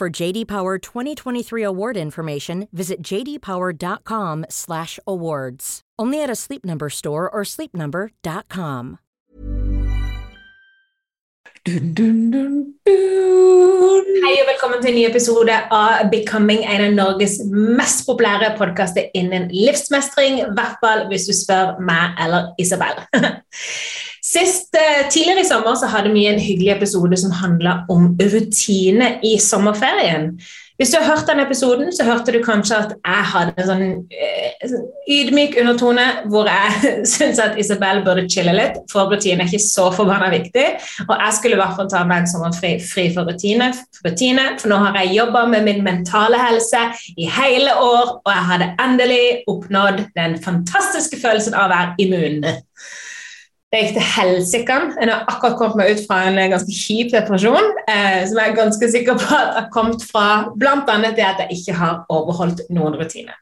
For JD Power 2023 award information, visit jdpower.com/awards. Only at a Sleep Number store or sleepnumber.com. Dun, dun, dun, dun. Hei og velkommen til en ny episode av Becoming, en av Norges mest populære podkaster innen livsmestring. I hvert fall hvis du spør meg eller Isabel. Sist, eh, Tidligere i sommer så hadde vi en hyggelig episode som handla om rutine i sommerferien. Hvis du har hørt den episoden, så hørte du kanskje at jeg hadde en sånn eh, ydmyk undertone hvor jeg syns at Isabel burde chille litt, for rutine er ikke så forbanna viktig. Og jeg skulle i hvert fall ta meg en sommerfri fri for rutine, rutine, for nå har jeg jobba med min mentale helse i hele år, og jeg hadde endelig oppnådd den fantastiske følelsen av å være immun. Det gikk til helsike. Jeg har akkurat kommet meg ut fra en ganske kjip depresjon, eh, som jeg er ganske sikker på at har kommet fra bl.a. det at jeg ikke har overholdt noen rutiner.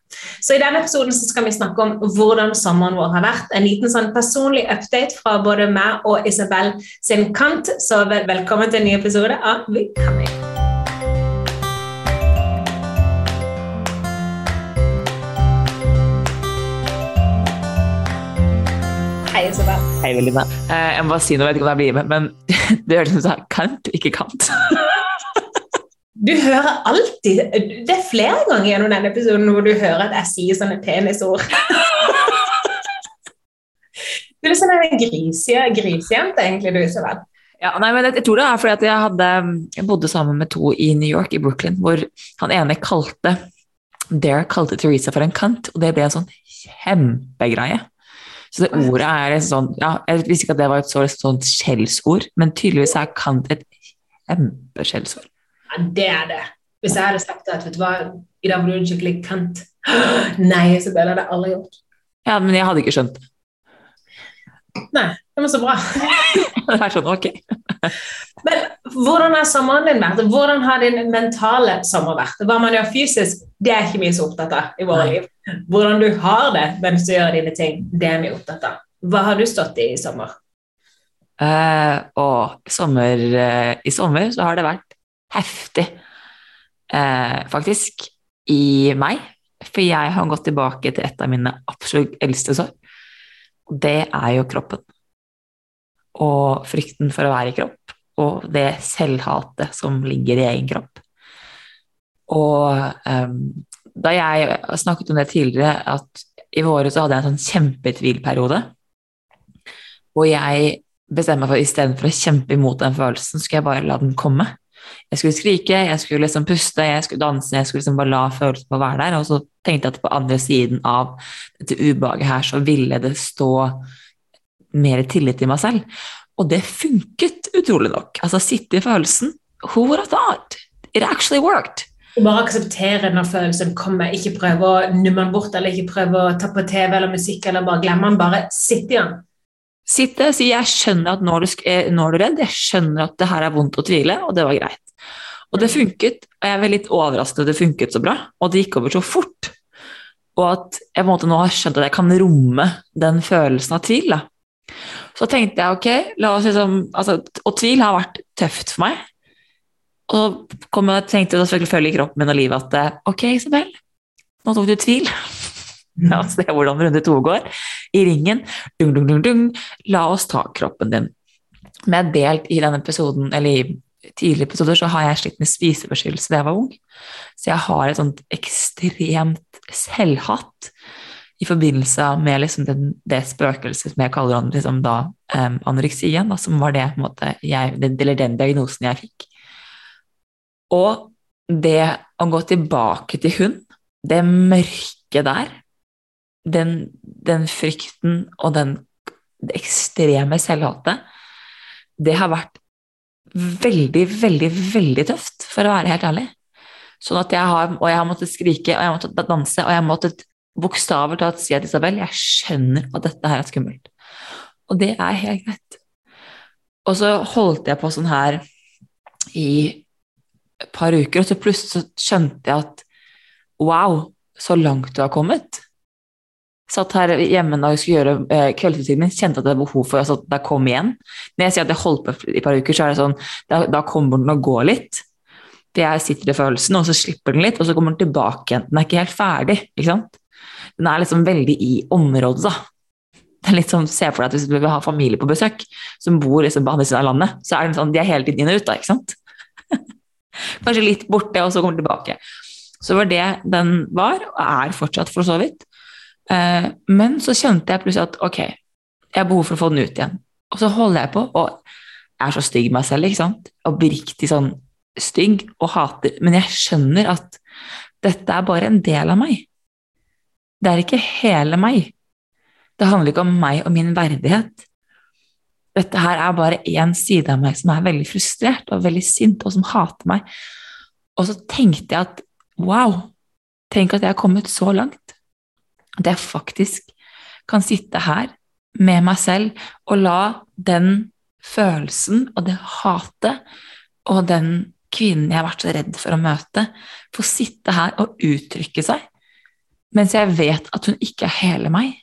Så I denne episoden skal vi snakke om hvordan sommeren vår har vært. En liten sånn personlig update fra både meg og Isabel sin kant. Så vel velkommen til en ny episode av Becoming. Hei, Hei, Velina. Eh, jeg må bare si noe, jeg vet ikke om jeg blir med, men det høres ut som kant, ikke kant. Du hører alltid Det er flere ganger gjennom denne episoden hvor du hører at jeg sier sånne penisord. Du er sånn en grisejente, egentlig, du, Isabel. Ja, nei, men jeg, tror det er fordi jeg, hadde, jeg bodde sammen med to i New York, i Brooklyn, hvor han ene kalte Dare kalte Teresa for en kant, og det ble en sånn kjempegreie. Så det ordet er et sånn ja, Jeg visste ikke at det var et så sånt skjellsord, men tydeligvis er kant et kjempeskjellsord. Ja, det er det. Hvis jeg hadde sagt at vet du hva, i dag blir du skikkelig kant Nei, Isabel, hadde jeg aldri gjort. Ja, men jeg hadde ikke skjønt det. Nei, det var så bra. det er sånn, ok. Men hvordan har sommeren din vært? Hvordan har din mentale sommer vært? Hva man gjør fysisk, det er ikke vi så opptatt av i våre liv. Hvordan du har det mens du gjør dine ting, det er vi opptatt av. Hva har du stått i i sommer? Uh, og sommer, uh, I sommer så har det vært heftig, uh, faktisk, i meg. For jeg har gått tilbake til et av mine absolutt eldste sår. Og det er jo kroppen. Og frykten for å være i kropp. Og det selvhatet som ligger i egen kropp. Og um, da jeg snakket om det tidligere, at i våre så hadde jeg en sånn kjempetvilperiode. Hvor jeg bestemte meg for istedenfor å kjempe imot den følelsen, skulle jeg bare la den komme. Jeg skulle skrike, jeg skulle liksom puste, jeg skulle danse, jeg skulle liksom bare la følelsen få være der. Og så tenkte jeg at på andre siden av dette ubehaget her, så ville det stå mer tillit til meg selv. Og det funket utrolig nok. Altså sitte i følelsen. Who would have thought? It actually worked. Og bare akseptere når følelsen kommer. Ikke prøve å numme den bort, eller ikke prøve å ta på TV eller musikk, eller bare glemme den. Bare sitte i den. Sitte, si 'jeg skjønner at nå er, du, nå er du redd', jeg skjønner at det her er vondt å tvile, og det var greit. Og det funket, og jeg er veldig overrasket at det funket så bra, og det gikk over så fort. Og at jeg på en måte nå har skjønt at jeg kan romme den følelsen av tvil. Da. Så tenkte jeg ok, la oss liksom altså, Og tvil har vært tøft for meg. Og kom jeg tenkte jeg selvfølgelig i kroppen min og livet at ok, Isabel, nå tok du tvil. La oss se hvordan runde to går. I ringen. Dung, dung, dung, dung. La oss ta kroppen din. Med delt i denne episoden, eller i tidligere episoder så har jeg slitt med spiseforstyrrelse da jeg var ung. Så jeg har et sånt ekstremt selvhatt i forbindelse med liksom den, det spøkelset som jeg kaller liksom da, um, anoreksien, da, som var det, måte, jeg, eller den diagnosen jeg fikk. Og det å gå tilbake til hund, det mørke der, den, den frykten og den, det ekstreme selvhatet, det har vært veldig, veldig, veldig tøft, for å være helt ærlig. Sånn at jeg har, og jeg har måttet skrike, og jeg har måttet danse, og jeg har måttet bokstavelig talt si at Isabel, jeg skjønner at dette her er skummelt. Og det er helt greit. Og så holdt jeg på sånn her i et par uker, og så plutselig så skjønte jeg at wow, så langt du har kommet satt her hjemme da jeg skulle gjøre eh, kveldsutsikten min, kjente at det var behov for altså, at det kom igjen. Når jeg sier at jeg holdt på i et par uker, så er det sånn da, da kommer den å gå litt. For jeg sitter i følelsen, og så slipper den litt, og så kommer den tilbake igjen. Den er ikke helt ferdig. ikke sant? Den er liksom veldig i området, da. Det er litt sånn, Se for deg at hvis du vil ha familie på besøk som bor liksom på andre siden av landet, så er det sånn, de er hele tiden inn og ut. da, ikke sant? Kanskje litt borte, og så kommer de tilbake. Så var det den var, og er fortsatt for så vidt. Eh, men så kjente jeg plutselig at ok, jeg har behov for å få den ut igjen. Og så holder jeg på, og jeg er så stygg meg selv, ikke sant? Oppriktig sånn stygg og hater. Men jeg skjønner at dette er bare en del av meg. Det er ikke hele meg. Det handler ikke om meg og min verdighet. Dette her er bare én side av meg som er veldig frustrert og veldig sint, og som hater meg. Og så tenkte jeg at wow, tenk at jeg har kommet så langt. At jeg faktisk kan sitte her med meg selv og la den følelsen og det hatet og den kvinnen jeg har vært så redd for å møte, få sitte her og uttrykke seg, mens jeg vet at hun ikke er hele meg.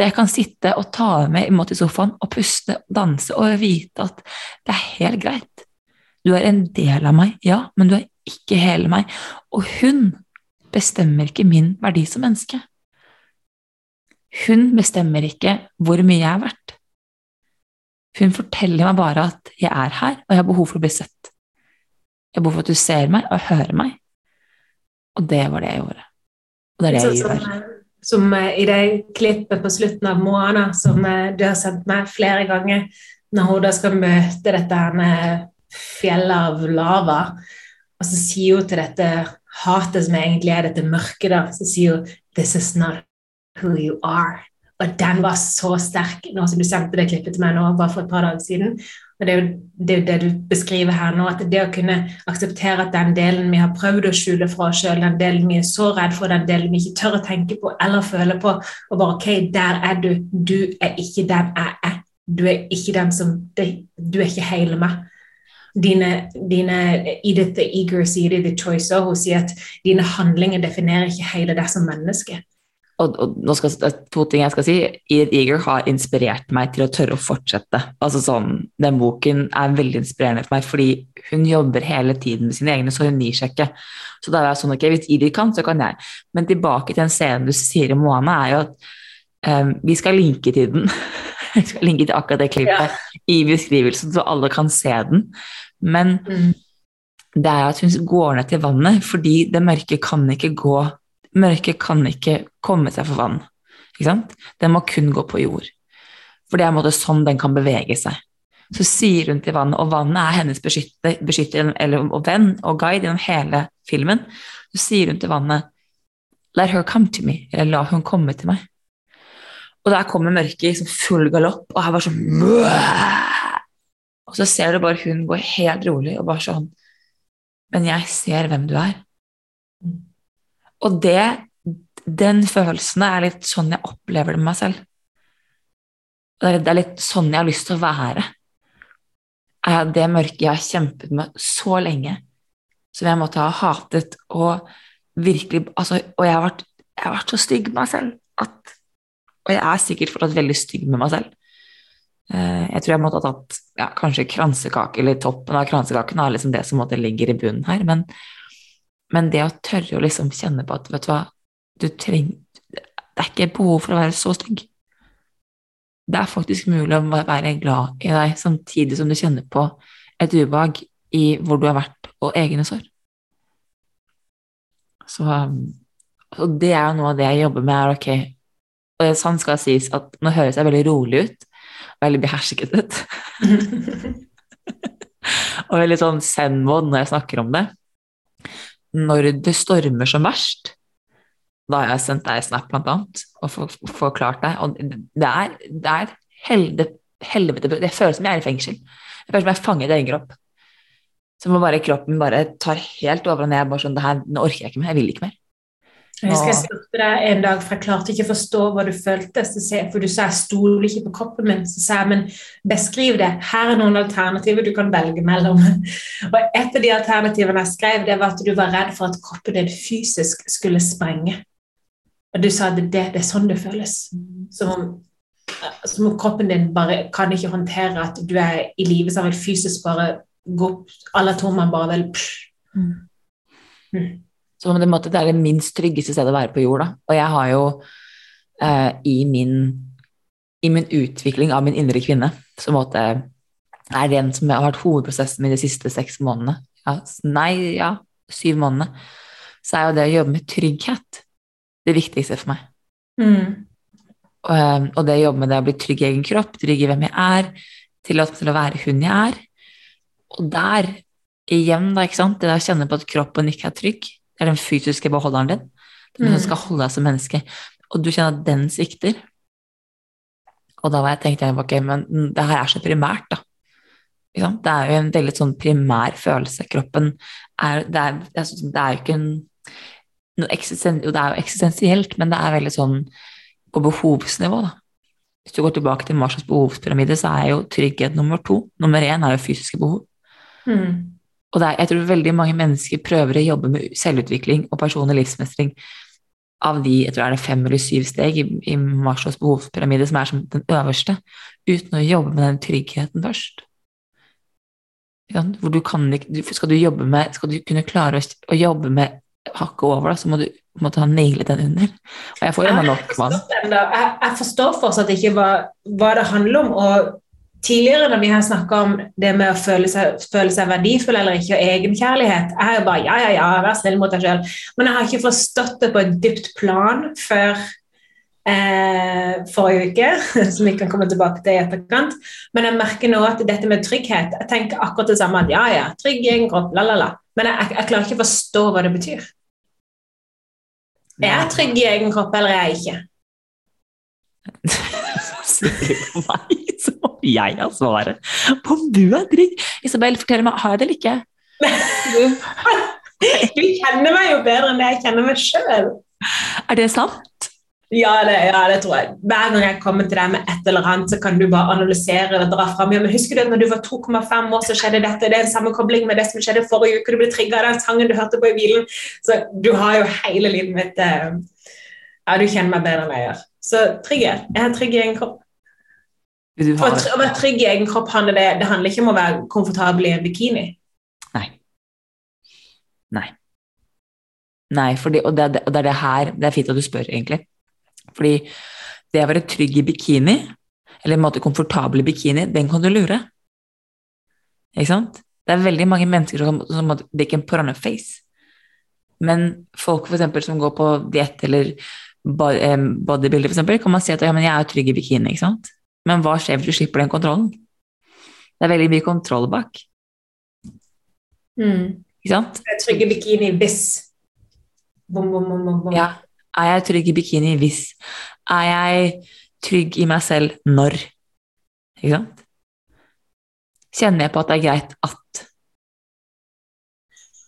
Jeg kan sitte og ta med imot i sofaen og puste og danse og vite at det er helt greit. Du er en del av meg, ja, men du er ikke hele meg. Og hun bestemmer ikke min verdi som menneske. Hun bestemmer ikke hvor mye jeg er verdt. Hun forteller meg bare at jeg er her, og jeg har behov for å bli sett. Jeg har behov for at du ser meg og hører meg. Og det var det jeg gjorde. Og det er det jeg gjør. Som, som uh, i det klippet på slutten av Moana, som uh, du har sendt meg flere ganger, når hun da skal møte dette fjellet av lava, og så sier hun til dette hatet som egentlig er dette mørket, da, så sier hun This is not who you are. Og den var så sterk, nå som du sendte det klippet til meg nå, bare for et par dager siden. Og det er, jo, det er jo det du beskriver her nå, at det å kunne akseptere at den delen vi har prøvd å skjule fra oss sjøl, den delen vi er så redd for, den delen vi ikke tør å tenke på eller føle på, og bare OK, der er du. Du er ikke den jeg er. Du er ikke den som Du er ikke hele meg. Dine, dine Edith the Eager sier det i The Choice også, hun sier at dine handlinger definerer ikke hele deg som menneske og, og nå skal, det er to ting jeg skal si. Edith Eager har inspirert meg til å tørre å fortsette. Altså sånn, Den boken er veldig inspirerende for meg, fordi hun jobber hele tiden med sine egne, så hun gir seg ikke. Så da er jeg sånn, ok, Hvis Edith kan, så kan jeg. Men tilbake til den scenen du sier i Moana, er jo at um, vi skal linke til den. vi skal linke til akkurat det klippet ja. i beskrivelsen, så alle kan se den. Men mm. det er at hun går ned til vannet, fordi det mørke kan ikke gå Mørket kan ikke komme seg for vann. Ikke sant? Den må kun gå på jord. For det er en måte sånn den kan bevege seg. Så sier hun til vannet, og vannet er hennes beskytter, beskytter eller, og venn og guide gjennom hele filmen, så sier hun til vannet Let her come to me, eller la hun komme til meg. Og der kommer mørket i liksom full galopp, og her bare sånn Og så ser du bare hun går helt rolig og bare sånn Men jeg ser hvem du er. Og det, den følelsen er litt sånn jeg opplever det med meg selv. Det er, litt sånn jeg har lyst til å være. Er det mørket jeg har kjempet med så lenge, som jeg måtte ha hatet og virkelig altså, Og jeg har, vært, jeg har vært så stygg med meg selv at Og jeg er sikkert fortsatt veldig stygg med meg selv. Eh, jeg tror jeg måtte ha tatt ja, kanskje kransekake, eller toppen av kransekaken er liksom det som ligger i bunnen her. Men, men, det å tørre å liksom kjenne på at vet du hva, du trenger Det er ikke behov for å være så stygg. Det er faktisk mulig å være glad i deg samtidig som du kjenner på et ubehag i hvor du har vært, og egne sår. Så, og det er jo noe av det jeg jobber med, er ok Og det sånn skal sies at nå høres jeg veldig rolig ut, veldig behersket ut. og veldig sånn zen-mode når jeg snakker om det. Når det stormer som verst, da har jeg sendt deg snap, blant annet, og forklart deg. Og det er, det er helvete, helvete Det føles som jeg er i fengsel. Det føles som jeg er fanget i egen kropp. Så må bare kroppen bare tar helt over og ned. bare sånn, det her, Nå orker jeg ikke mer, jeg vil ikke mer. Jeg husker jeg spurte deg en dag, for jeg klarte ikke å forstå hva du følte. For du sa jeg stoler ikke på kroppen min. Så sa jeg men beskriv det. Her er noen alternativer du kan velge mellom. Og et av de alternativene jeg skrev, det var at du var redd for at kroppen din fysisk skulle sprenge. Og du sa at det, det er sånn det føles. Som om, som om kroppen din bare kan ikke håndtere at du er i live, så vil fysisk bare gå opp alle atomene bare vel mm. Mm. Så måte, det er det minst tryggeste stedet å være på jord. Da. Og jeg har jo eh, i, min, i, min, utvikling av min indre kvinne, som måte, er den som har vært hovedprosessen min de siste seks månedene, ja, nei, ja, syv månedene, så er jo det å jobbe med trygghet det viktigste for meg. Mm. Og, eh, og, det å jobbe med det å bli trygg i egen kropp, trygg i hvem jeg er, tillate meg til å være hun jeg er. Og der, igjen, da, ikke sant, det å kjenne på at kroppen ikke er trygg, det er den fysiske beholderen din. Den som mm. skal holde deg som menneske. Og du kjenner at den svikter. Og da var jeg tenkte jeg, ok, men det her er så primært, da. Det er jo en veldig sånn primær følelse. Kroppen er Det er, det er jo ikke en noe eksisten, Jo, det er jo eksistensielt, men det er veldig sånn på behovsnivå, da. Hvis du går tilbake til Marshalls behovspyramide, så er jo trygghet nummer to. Nummer én er jo fysiske behov. Mm. Og er, jeg tror veldig mange mennesker prøver å jobbe med selvutvikling og personlig livsmestring av de jeg tror er det fem eller syv steg i, i Marshalls behovspyramide, som er som den øverste, uten å jobbe med den tryggheten først. Hvor du kan, skal du jobbe med, skal du kunne klare å, å jobbe med hakket over, da, så må du måtte ha nailet den under. Og jeg får jo nok vann. Jeg, jeg, forstår fortsatt ikke hva, hva det handler om. og Tidligere når vi har snakka om det med å føle seg, føle seg, verdifull eller ikke, og egenkjærlighet, jeg er jo bare ja, ja, ja, vær snill mot deg sjøl. Men jeg har ikke forstått det på et dypt plan før eh, forrige uke, som vi kan komme tilbake til i etterkant. Men jeg merker nå at dette med trygghet Jeg tenker akkurat det samme. at Ja, ja, trygg i egen kropp, la, la, la. Men jeg, jeg, klarer ikke å forstå hva det betyr. Er jeg trygg i egen kropp, eller er jeg ikke? Sier på meg jeg har svaret på om du er trygg. Isabel, fortell meg, har jeg det eller ikke? Du kjenner meg jo bedre enn det jeg kjenner meg sjøl. Er det sant? Ja det, ja det, tror jeg. Hver gang jeg kommer til deg med et eller annet, så kan du bare analysere og dra fram. Ja, men husker du at når du var 2,5 år, så skjedde dette? Det er en sammenkobling med det som skjedde forrige uke. Du ble trigga av den sangen du hørte på i bilen. Så du har jo hele livet mitt eh, Ja, du kjenner meg bedre enn jeg gjør. Så trygghet. Jeg har trygg i en kropp. Har... Å være trygg i egen kropp handler det, det handler ikke om å være komfortabel i en bikini. Nei. Nei. Nei, fordi, og, det, og det er det her Det er fint at du spør, egentlig. Fordi det å være trygg i bikini, eller en måte komfortabel i bikini, den kan du lure. Ikke sant? Det er veldig mange mennesker som, som They can put on a face. Men folk for eksempel, som går på diett eller bodybuilder, for eksempel, kan man si at ja, men jeg er trygg i bikini. ikke sant? Men hva skjer hvis du slipper den kontrollen? Det er veldig mye kontroll bak. Mm. Ikke sant? Jeg trygger bikini hvis bom, bom, bom, bom. Ja. Er jeg trygg i bikini hvis? Er jeg trygg i meg selv når? Ikke sant? Kjenner jeg på at det er greit at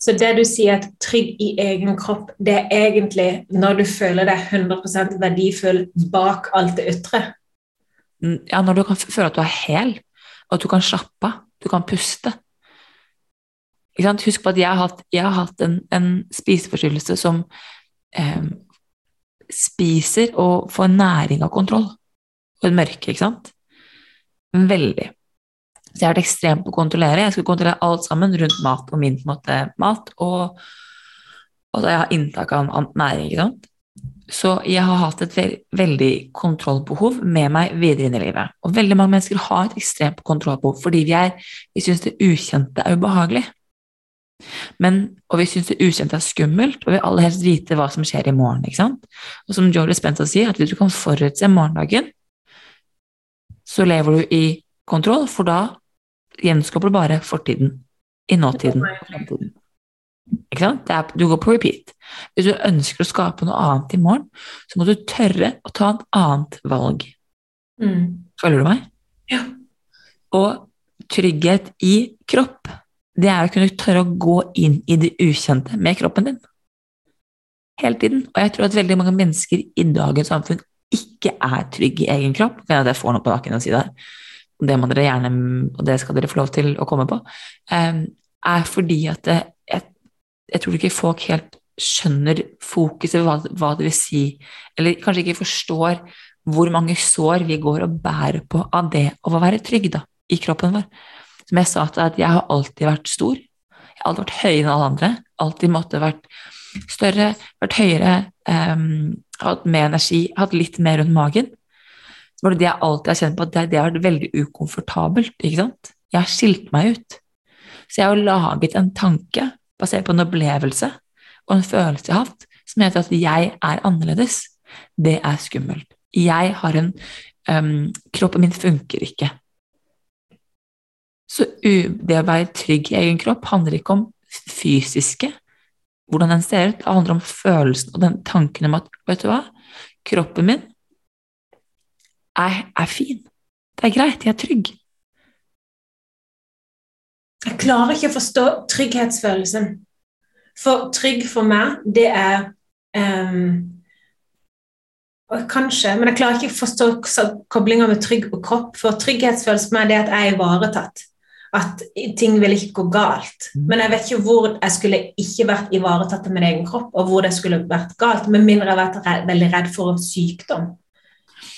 Så det du sier at trygg i egen kropp, det er egentlig når du føler deg 100% verdifull bak alt det ytre? Ja, når du kan føle at du er hel, og at du kan slappe av, du kan puste. Husk på at jeg har hatt, jeg har hatt en, en spiseforstyrrelse som eh, spiser og får næring av kontroll. Og et mørke, ikke sant? Veldig. Så jeg har vært ekstremt på å kontrollere. Jeg skulle kontrollere alt sammen rundt mat og min måte, mat, og, og jeg har inntak av næring, ikke sant? Så jeg har hatt et veldig kontrollbehov med meg videre inn i livet. Og veldig mange mennesker har et ekstremt kontrollbehov fordi vi, er, vi syns det ukjente er ubehagelig. Men, og vi syns det ukjente er skummelt, og vi vil aller helst vite hva som skjer i morgen. ikke sant? Og som Joe Spencer sier, at hvis du kan forutse morgendagen, så lever du i kontroll, for da gjenskaper du bare fortiden i nåtiden og fremtiden. Ikke sant? Er, du går på repeat. Hvis du ønsker å skape noe annet i morgen, så må du tørre å ta et annet valg. Mm. Følger du meg? Ja. Og trygghet i kropp, det er å kunne tørre å gå inn i det ukjente med kroppen din. Hele tiden. Og jeg tror at veldig mange mennesker i dagens samfunn ikke er trygge i egen kropp. Kan jeg får noe på nakken å si der? Det må dere gjerne, og det skal dere få lov til å komme på. Um, er fordi at det, jeg, jeg, tror ikke folk helt skjønner fokuset, hva, hva det vil si, eller kanskje ikke forstår hvor mange sår vi går og bærer på av det å være trygg da, i kroppen vår. Som jeg sa til deg, at jeg har alltid vært stor. Jeg har alltid vært høyere enn alle andre. Alltid måtte vært større, vært høyere, um, hatt mer energi, hatt litt mer rundt magen. Så var det det jeg alltid har kjent på, at det, det har vært veldig ukomfortabelt. ikke sant? Jeg har skilt meg ut. Så jeg har laget en tanke basert på en opplevelse og en følelse jeg har hatt, som heter at jeg er annerledes. Det er skummelt. Jeg har en um, Kroppen min funker ikke. Så det å være trygg i egen kropp handler ikke om fysiske, hvordan den ser ut, det handler om følelsen og den tanken om at vet du hva, kroppen min er, er fin. Det er greit, jeg er trygg. Jeg klarer ikke å forstå trygghetsfølelsen. For trygg for meg, det er um, Kanskje, men jeg klarer ikke å forstå koblinga med trygg og kropp. For trygghetsfølelse for meg det er at jeg er ivaretatt. At ting vil ikke gå galt. Mm. Men jeg vet ikke hvor jeg skulle ikke vært ivaretatt av min egen kropp, og hvor det skulle vært galt, med mindre jeg har vært redd, veldig redd for sykdom.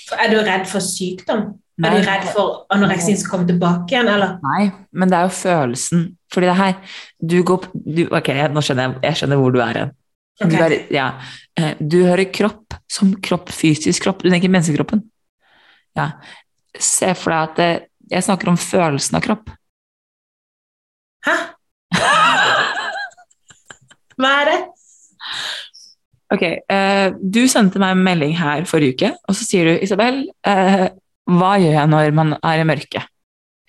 For er du redd for sykdom? Nei. Er du redd for anoreksien som kommer tilbake igjen, eller? Nei, men det er jo følelsen. Fordi det her Du går du, Ok, nå skjønner jeg, jeg skjønner hvor du er hen. Okay. Du, er, ja. Eh, du hører kropp som kropp, fysisk kropp. Du tenker menneskekroppen. Ja. Se for deg at det, eh, jeg snakker om følelsen av kropp. Hæ? Hva er det? Ok, uh, Du sendte meg en melding her forrige uke, og så sier du Isabel, hva gjør jeg når man er i mørket?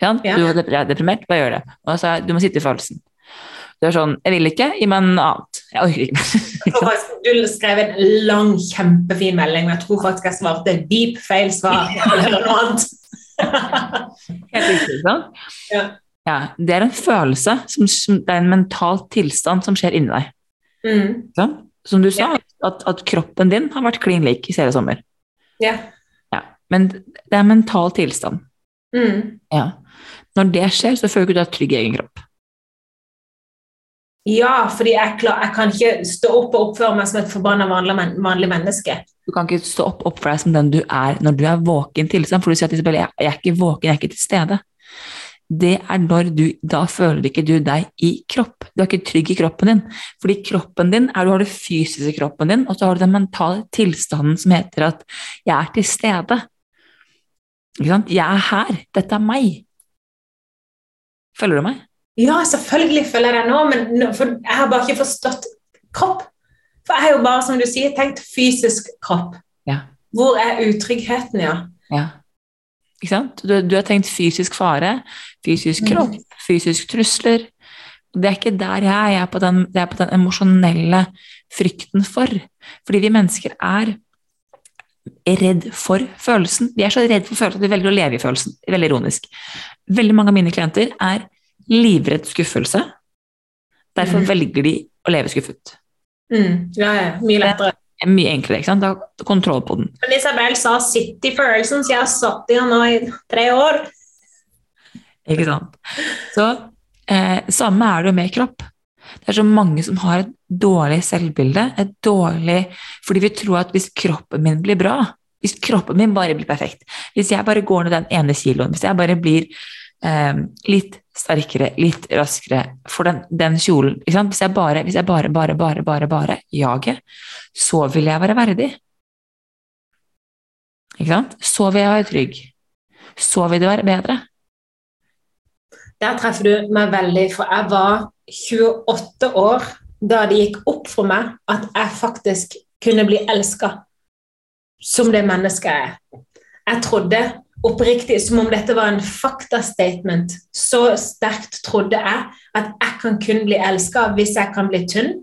Ja. Du er deprimert, hva gjør det? Og så du må sitte i følelsen. Du er sånn Jeg vil ikke, gi meg noe annet. Jeg orker ikke. du skrev en lang, kjempefin melding, men jeg tror faktisk jeg svarte deep feil svar. eller noe annet. Helt riktig, sant? Ja. ja. Det er en følelse, som, som, det er en mental tilstand som skjer inni deg. Mm. Som du sa, at, at, kroppen din har vært klin lik i hele sommer. Ja. Men det er en mental tilstand. Mm. Ja. Når det skjer, så føler du deg trygg i egen kropp. Ja, fordi jeg, klar, jeg, kan ikke stå opp og oppføre meg som et forbanna vanlig, vanlig, menneske. Du kan ikke stå opp og oppføre deg som den du er når du er våken tilstand. For du sier at Isabel, jeg, jeg er ikke våken, jeg er ikke til stede det er når du Da føler ikke du deg i kropp. Du er ikke trygg i kroppen din. Fordi kroppen din er du har det fysiske kroppen din, og så har du den mentale tilstanden som heter at 'jeg er til stede'. Ikke sant? 'Jeg er her. Dette er meg'. Følger du meg? Ja, selvfølgelig følger jeg deg nå, men jeg har bare ikke forstått kropp. For jeg har jo bare, som du sier, tenkt fysisk kropp. Ja. Hvor er utryggheten, ja? ja. Du, du, har tenkt fysisk fare, fysisk mm. kropp, fysisk trusler. Det er ikke der jeg er. Jeg er på den, er på den emosjonelle frykten for. Fordi vi mennesker er redd for følelsen. Vi er så redd for følelsen at vi velger å leve i følelsen. Veldig ironisk. Veldig mange av mine klienter er livredd skuffelse. Derfor mm. velger de å leve skuffet. Mm. Ja, ja. Mye lettere Det er mye enklere. ikke sant? Da har kontroll på den. Men Isabel sa 'sitt i følelsen', så jeg har satt i den nå i tre år. Ikke sant. Så Eh, samme er det jo med kropp. Det er så mange som har et dårlig selvbilde, et dårlig Fordi vi tror at hvis kroppen min blir bra, hvis kroppen min bare blir perfekt, hvis jeg bare går ned den ene kiloen, hvis jeg bare blir eh, litt sterkere, litt raskere for den, den kjolen hvis jeg, bare, hvis jeg bare, bare, bare, bare, bare jager, så vil jeg være verdig. Ikke sant? Så vil jeg være trygg. Så vil det være bedre. Der treffer du meg veldig, for jeg var 28 år da det gikk opp for meg at jeg faktisk kunne bli elska som det mennesket jeg er. Jeg trodde oppriktig, som om dette var en faktastatement, så sterkt trodde jeg at jeg kan kun bli elska hvis jeg kan bli tynn,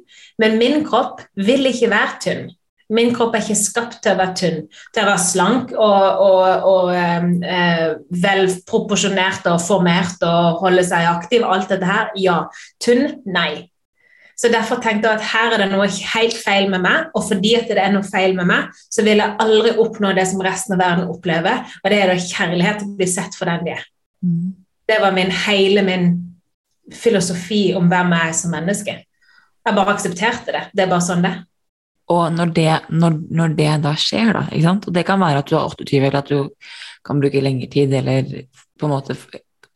men min kropp vil ikke være tynn. Min kropp er ikke skapt til å være tynn, til å være slank og, og, og eh, velproporsjonert og formert og holde seg aktiv. Alt dette her, ja. Tynn, nei. Så Derfor tenkte jeg at her er det noe helt feil med meg, og fordi at det er noe feil med meg, så vil jeg aldri oppnå det som resten av verden opplever, og det er da kjærlighet til å bli sett for den de er. Mm. Det var min, hele min filosofi om hvem jeg er som menneske. Jeg bare aksepterte det. Det er bare sånn det og når det, når, når det, da skjer, da, ikke sant? og det kan være at du er 28, eller at du kan bruke lengre tid, eller på en måte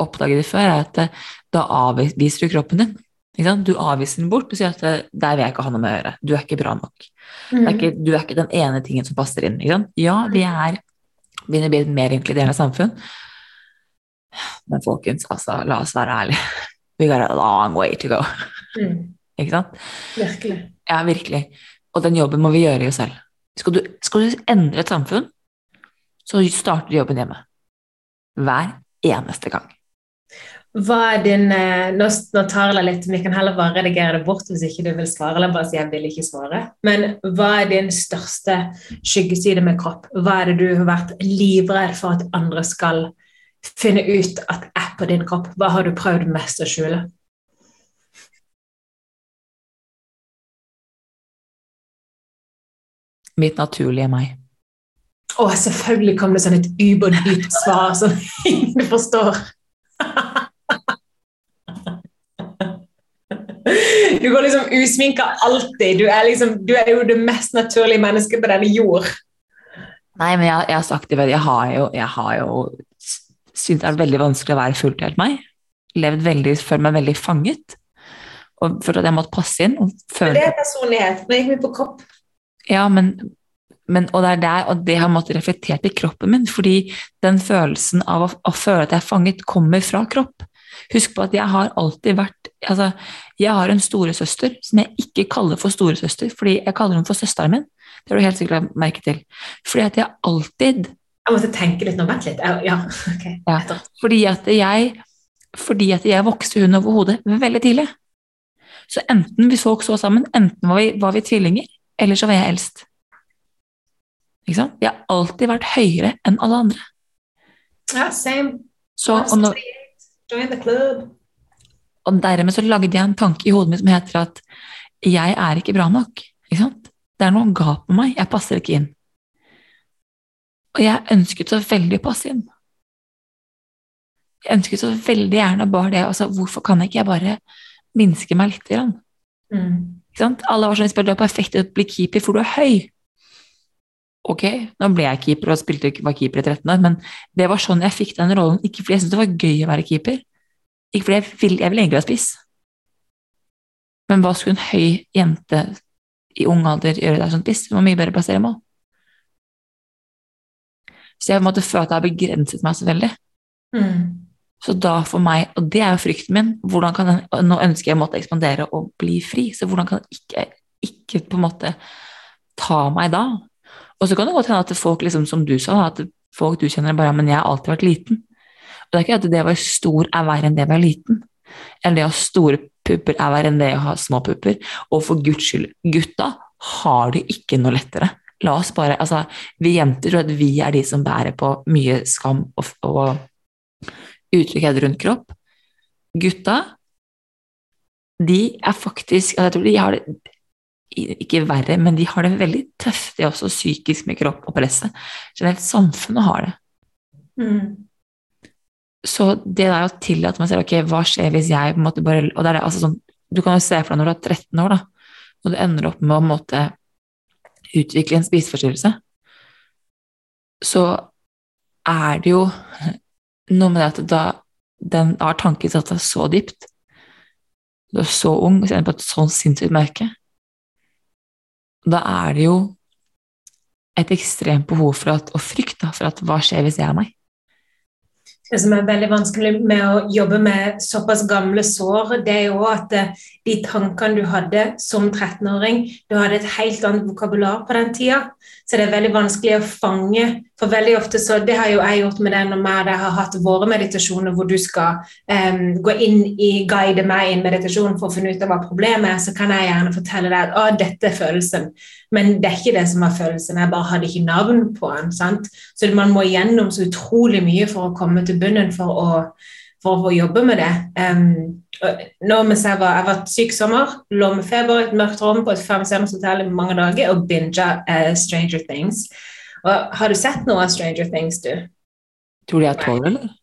oppdage det før, er at da avviser du kroppen din. Du avviser den bort og sier at der vil jeg ikke ha noe med å gjøre. Du er ikke bra nok. Mm. Er ikke, du er ikke den ene tingen som passer inn. Ja, vi er begynner å bli et mer inkluderende samfunn. Men folkens, altså, la oss være ærlige. We got a long way to go. Mm. Ikke sant? Virkelig. Ja, virkelig. Og den jobben må vi gjøre jo selv. Skal du, skal du endre et samfunn, så starter du jobben hjemme. Hver eneste gang. Hva er din eh, Nå, nå tar jeg litt, vi kan heller bare redigere det bort hvis ikke du vil svare. eller bare si jeg vil ikke svare. Men hva er din største skyggeside med kropp? Hva er det du har vært livredd for at andre skal finne ut at er på din kropp? Hva har du prøvd mest å skjule? Mitt naturlige meg. Å, selvfølgelig kom det sånn et überdypt svar som ingen forstår. Du går liksom usminka alltid. Du er, liksom, du er jo det mest naturlige mennesket på denne jord. Nei, men jeg, jeg har sagt det Jeg har jo, jeg har jo syntes det er veldig vanskelig å være fullt helt meg. Levd veldig, følt meg veldig fanget. Og følt at jeg måtte passe inn. Men det er personlighet. Nå gikk vi på kropp. Ja, men, men, og det er der, og det har måttet reflektert i kroppen min, fordi den følelsen av å, å føle at jeg er fanget, kommer fra kropp. Husk på at jeg har alltid vært altså, Jeg har en storesøster som jeg ikke kaller for storesøster, fordi jeg kaller henne for søsteren min. Det har du helt sikkert merket til. Fordi at jeg alltid Jeg måtte tenke litt nå, vent litt. Ja, ok. Ja, fordi at jeg fordi at jeg vokste hun over hodet veldig tidlig. Så enten vi folk så sammen, enten var vi, var vi tvillinger, eller så var jeg eldst. Ikke sant? Jeg har alltid vært høyere enn alle andre. Ja, same. Så, når, Join the club. Og dermed så lagde jeg en tanke i hodet mitt som heter at jeg er ikke bra nok. Ikke sant? Det er noe gap med meg. Jeg passer ikke inn. Og jeg ønsket så veldig å passe inn. Jeg ønsket så veldig gjerne bare det. Altså, hvorfor kan ikke jeg bare minske meg litt? Mm. Ikke sant? Alle var sånn at du er perfekt til å bli keeper, for du er høy. Ok, nå ble jeg keeper og spilte, var keeper i 13 år, men det var sånn jeg fikk den rollen. Ikke fordi jeg syntes det var gøy å være keeper, ikke fordi jeg ville, jeg egentlig være spiss. Men hva skulle en høy jente i ung alder gjøre der som spiss? Hun var mye bedre plassere mål. Så jeg måtte føle at jeg har begrenset meg så veldig. Mm. Så da for meg, og det er jo frykten min, hvordan kan den, nå ønsker jeg å måtte ekspandere og bli fri, så hvordan kan jeg ikke, ikke på en måte ta meg da? Og så kan det godt hende at folk, liksom, som du sa, at folk du kjenner bare Men jeg har alltid vært liten. Og det er ikke at det å være stor er verre enn det å være liten. Eller det å ha store pupper er verre enn det å ha små pupper. Og for guds skyld, gutta har det ikke noe lettere. La oss bare, altså, Vi jenter tror at vi er de som bærer på mye skam og, og utrygghet rundt kropp. Gutta, de er faktisk altså Jeg tror de har det ikke verre, men de har det veldig tøft, de også psykisk med kropp og presset. Generelt samfunnet har det. Mm. Så det der å tillate meg selv Ok, hva skjer hvis jeg på en måte bare Og det er det, altså sånn Du kan jo se for deg når du er 13 år, da, og du ender opp med å måte utvikle en spiseforstyrrelse, så er det jo noe med det at da den har tanken satt seg så dypt. Du er så ung og kjenner på et sånt sinnssykt mørke. Da er det jo et ekstremt behov for at, og frykt for at hva skjer hvis jeg er meg? Det som er veldig vanskelig med å jobbe med såpass gamle sår, det er jo at eh, de tankene du hadde som 13-åring Du hadde et helt annet vokabular på den tida, så det er veldig vanskelig å fange. For veldig ofte så, Det har jo jeg gjort med det når jeg har hatt våre meditasjoner hvor du skal um, gå inn i, guide meg i en meditasjon for å finne ut av hva problemet er, så kan jeg gjerne fortelle deg at å, dette er følelsen. Men det er ikke det som var følelsen. Jeg bare hadde ikke navn på den. sant? Så man må gjennom så utrolig mye for å komme til bunnen for å, for å jobbe med det. Um, mens jeg, var, jeg var syk sommer, lå med feber i et mørkt rom på et femstjerners hotell i mange dager og binga uh, Stranger Things. Og, har du sett noe av Stranger Things, du? Tror du jeg tåler eller?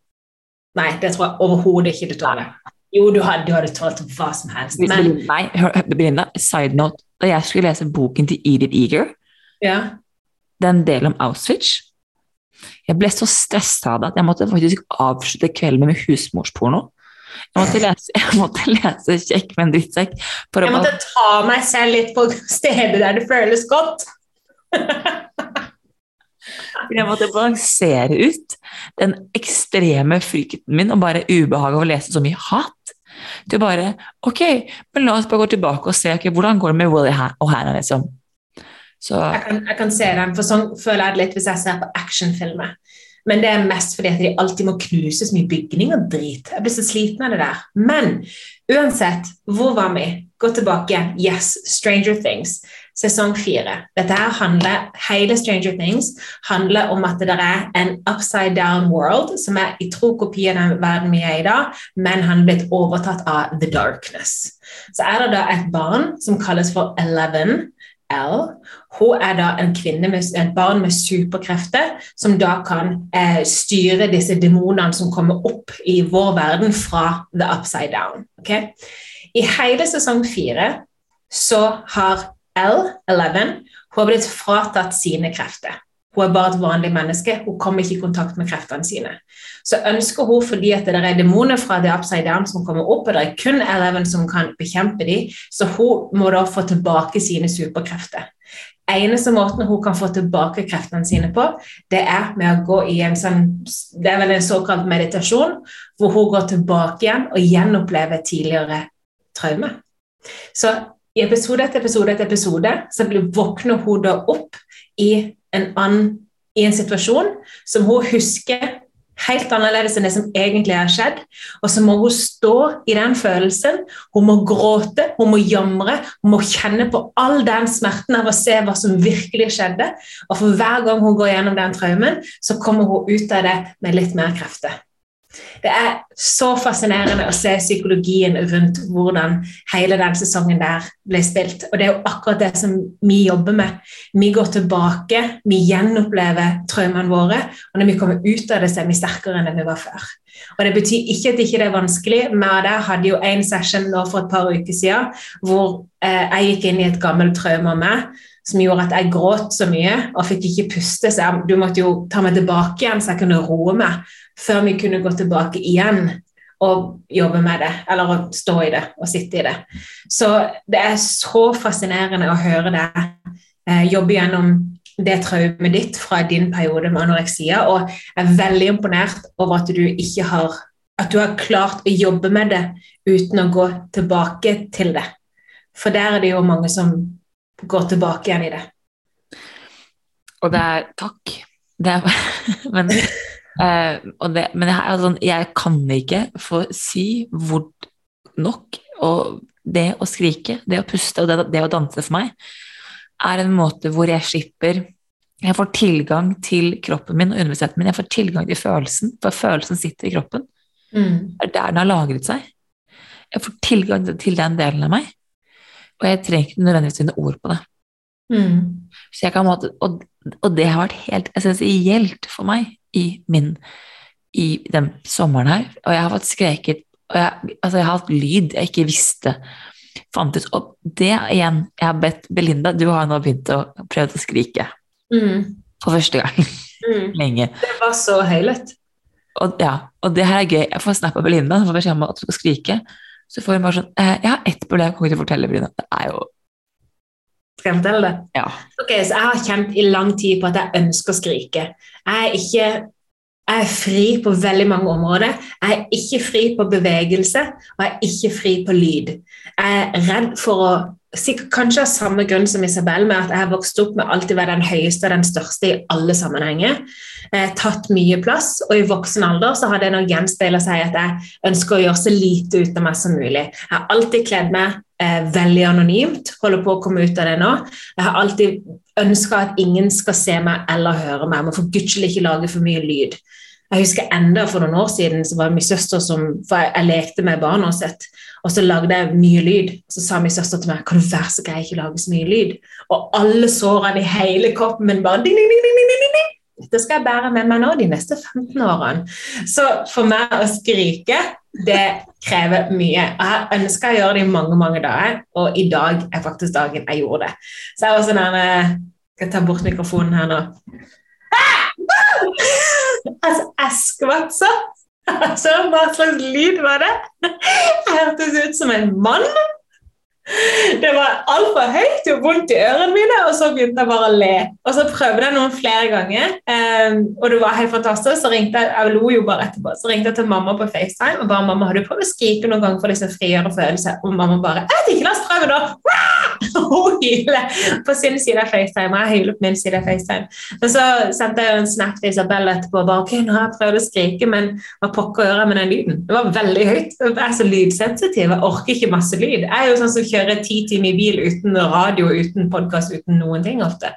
Nei, det tror jeg overhodet ikke du tåler. Jo, du hadde, du hadde tålt hva som helst. Men... Nei, Belinda, side note. Da jeg skulle lese boken til Edith Eager, ja. den delen om Auschwitz Jeg ble så stressa av det at jeg måtte faktisk avslutte kvelden med husmorsporno. Jeg måtte lese, jeg måtte lese 'Kjekk, men drittsekk'. jeg måtte ta meg selv litt på stedet der det føles godt. jeg måtte balansere ut den ekstreme frykten min og bare ubehaget av å lese så mye hat til bare Ok, men la oss bare gå tilbake og se okay, hvordan går det med Willy og Hannah, liksom. Så. Jeg, kan, jeg kan se den, for sånn føler jeg det litt hvis jeg ser på actionfilmer. Men det er mest fordi at de alltid må knuse så mye bygning og drit. Jeg blir så sliten av det der. Men uansett, hvor var vi? Gå tilbake. Yes, Stranger Things. Sesong fire. Dette her handler, Hele Stranger Things handler om at det er en upside down world, som er i tro kopi av den verden vi er i dag, men han er blitt overtatt av the darkness. Så er det da et barn som kalles for Eleven, L. Hun er da en kvinne med et barn med superkrefter, som da kan eh, styre disse demonene som kommer opp i vår verden fra the upside down. Okay? I hele sesong fire så har L11 hun har blitt fratatt sine krefter. Hun er bare et vanlig menneske. Hun kommer ikke i kontakt med kreftene sine. Så ønsker hun, fordi at det er demoner fra The Upside Down som kommer opp, og det er kun Eleven som kan bekjempe dem, så hun må da få tilbake sine superkrefter. Eneste måten hun kan få tilbake kreftene sine på, det er med å gå i en sånn Det er vel en såkalt meditasjon, hvor hun går tilbake igjen og gjenopplever tidligere traume. Så i episode etter episode etter episode så våkner hun opp i en, annen, i en situasjon som hun husker helt annerledes enn det som egentlig har skjedd. Og så må hun stå i den følelsen. Hun må gråte, hun må jamre, hun må kjenne på all den smerten av å se hva som virkelig skjedde. Og for hver gang hun går gjennom den traumen, så kommer hun ut av det med litt mer krefter. Det er så fascinerende å se psykologien rundt hvordan hele den sesongen der ble spilt. Og det er jo akkurat det som vi jobber med. Vi går tilbake, vi gjenopplever traumene våre, og når vi kommer ut av det, så er vi sterkere enn vi var før. Og Det betyr ikke at det ikke er vanskelig. Vi hadde jo en session nå for et par uker siden hvor eh, jeg gikk inn i et gammelt traume av meg som gjorde at jeg gråt så mye og fikk ikke puste. Så jeg, du måtte jo ta meg tilbake igjen så jeg kunne roe meg før vi kunne gå tilbake igjen og jobbe med det, eller å stå i det og sitte i det. Så det er så fascinerende å høre deg eh, jobbe gjennom det traumet ditt fra din periode med anoreksia, og jeg er veldig imponert over at du ikke har at du har klart å jobbe med det uten å gå tilbake til det. For der er det jo mange som går tilbake igjen i det. Og det er takk. Det er, men Uh, det, men jeg, altså, jeg, kan ikke få si hvor nok og det å skrike, det å puste og det, det, å danse for meg er en måte hvor jeg slipper Jeg får tilgang til kroppen min og underbevisstheten min. Jeg får tilgang til følelsen, for følelsen sitter i kroppen. Mm. Det er der den har lagret seg. Jeg får tilgang til den delen av meg, og jeg trenger ikke nødvendigvis finne ord på det. Mm. Så jeg kan, og, og det har vært helt essensielt for meg i min i den sommeren her, og jeg har fått skreket og jeg, altså jeg har hatt lyd jeg ikke visste fantes. Og det igjen, jeg har bedt Belinda Du har nå begynt å prøve å skrike. Mm. For første gang Mm. lenge. Det var så høylytt. Og, ja, og det her er gøy. Jeg får snap av Belinda, som får beskjed om at du skal skrike. Så får hun bare sånn eh, Jeg har ett problem jeg kommer til å fortelle, Belinda. Det er jo Skal jeg fortelle det? Ja. Ok, så Jeg har kjent i lang tid på at jeg ønsker å skrike. Jeg er ikke jeg er fri på veldig mange områder. Jeg er ikke fri på bevegelse, og jeg er ikke fri på lyd. Jeg er redd for å sikkert Kanskje av samme grunn som Isabel, med at jeg har vokst opp med alltid å være den høyeste og den største i alle sammenhenger. Har tatt mye plass, og i voksen alder så har det nok gjenspeila seg at jeg ønsker å gjøre så lite ut av meg som mulig. Jeg har alltid kledd meg eh, veldig anonymt, holder på å komme ut av det nå. Jeg har alltid ønska at ingen skal se meg eller høre meg. Jeg for guds ikke lage for mye lyd. Jeg husker enda For noen år siden så var det min søster som for jeg, jeg lekte med barna sitt, og så lagde jeg mye lyd. Så sa min søster til meg kan du være så grei ikke lage så mye lyd. Og alle sårene i hele kroppen min bare ding, ding, ding, ding, ding, ding, ding. Skal jeg bære med meg nå de neste 15 årene. Så for meg å skrike, det krever mye. Og Jeg ønska å gjøre det i mange mange dager, og i dag er faktisk dagen jeg gjorde det. Så jeg var sånn her eh, Skal jeg ta bort mikrofonen her nå? Altså, jeg skvatt sånn. Altså, hva slags lyd var det? Jeg hørtes ut som en mann. Det var altfor høyt, gjorde vondt i ørene mine, og så begynte jeg bare å le. Og så prøvde jeg noen flere ganger, um, og det var helt fantastisk. Så ringte jeg jeg lo jo bare etterpå, så ringte jeg til mamma på FaceTime og bare mamma, har du prøvd å skrike noen gang for disse frigjøre følelser. Og mamma bare jeg vet ikke, la oss prøve da! Og hun hyler på sin side av FaceTime, og jeg hyler på min side av FaceTime. Men så sendte jeg en snap til Isabel etterpå og bare ok, nå har jeg prøvd å skrike, men hva pokker jeg med den lyden? Det var veldig høyt. Jeg er så lydsensitiv, jeg orker ikke masse lyd. Jeg er jo sånn som kjører ti timer i bil uten radio, uten podkast, uten noen ting ofte.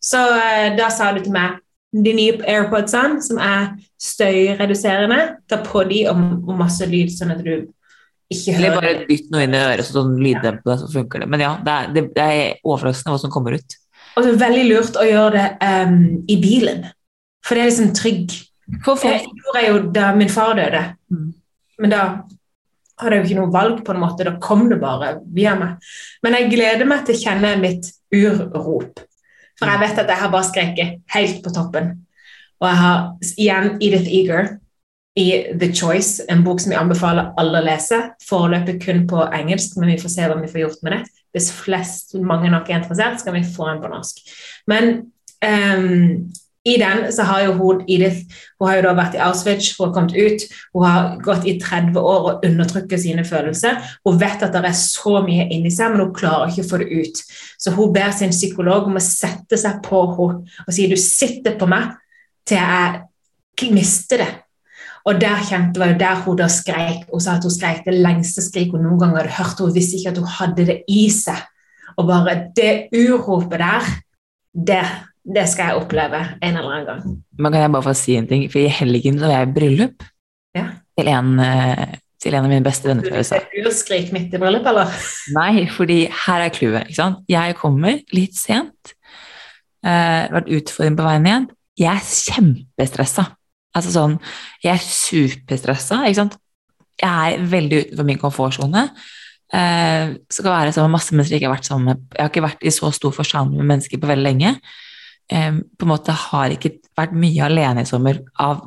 Så eh, da sa du til meg de nye AirPodsene, som er støyreduserende, ta på de og, og masse lyd, sånn at du ikke hører Eller bare dytt noe inn i øret, sånn lyddempe, så funker det. Men ja, det er, det, det er overraskende hva som kommer ut. Og det er veldig lurt å gjøre det um, i bilen, for det er liksom trygg. For Det gjorde jeg jo da min far døde, Mm. men da hadde jeg jo ikke noe valg på en måte, da kom det bare via meg. Men jeg gleder meg til å kjenne mitt urrop, for jeg vet at jeg har bare skreket helt på toppen. Og jeg har igjen Edith Eager i The Choice, en bok som jeg anbefaler alle å lese. Foreløpig kun på engelsk, men vi får se hva vi får gjort med det. Hvis flest, mange nok er interessert, skal vi få en på norsk. Men ehm, i den så har jo hun Edith hun har jo da vært i Auschwitz, hun har kommet ut, hun har gått i 30 år og undertrykker sine følelser. Hun vet at det er så mye inni seg, men hun klarer ikke å få det ut. Så hun ber sin psykolog om å sette seg på henne og si du sitter på meg til jeg mister det. Og der kjente var jo der hun da skreik. Hun sa at hun skreik det lengste skrik hun noen gang hadde hørt. Hun visste ikke at hun hadde det i seg. Og bare det uropet der, det, det skal jeg oppleve en eller annen gang. Men kan jeg bare få si en ting? For i helgen så var jeg i bryllup Ja. til, en, eh, til en av mine beste venner fra USA. Urskrik midt i bryllup, eller? Nei, fordi her er clouet. Jeg kommer litt sent. Uh, vært utfordring på veien igjen. Jeg er kjempestressa. Altså sånn, jeg er superstressa, ikke sant. Jeg er veldig utenfor min komfortsone. Uh, så kan være sammen med masse mennesker jeg ikke har vært sammen med. Jeg har ikke vært i så stor forsamling med mennesker på veldig lenge. På en måte har ikke vært mye alene i sommer av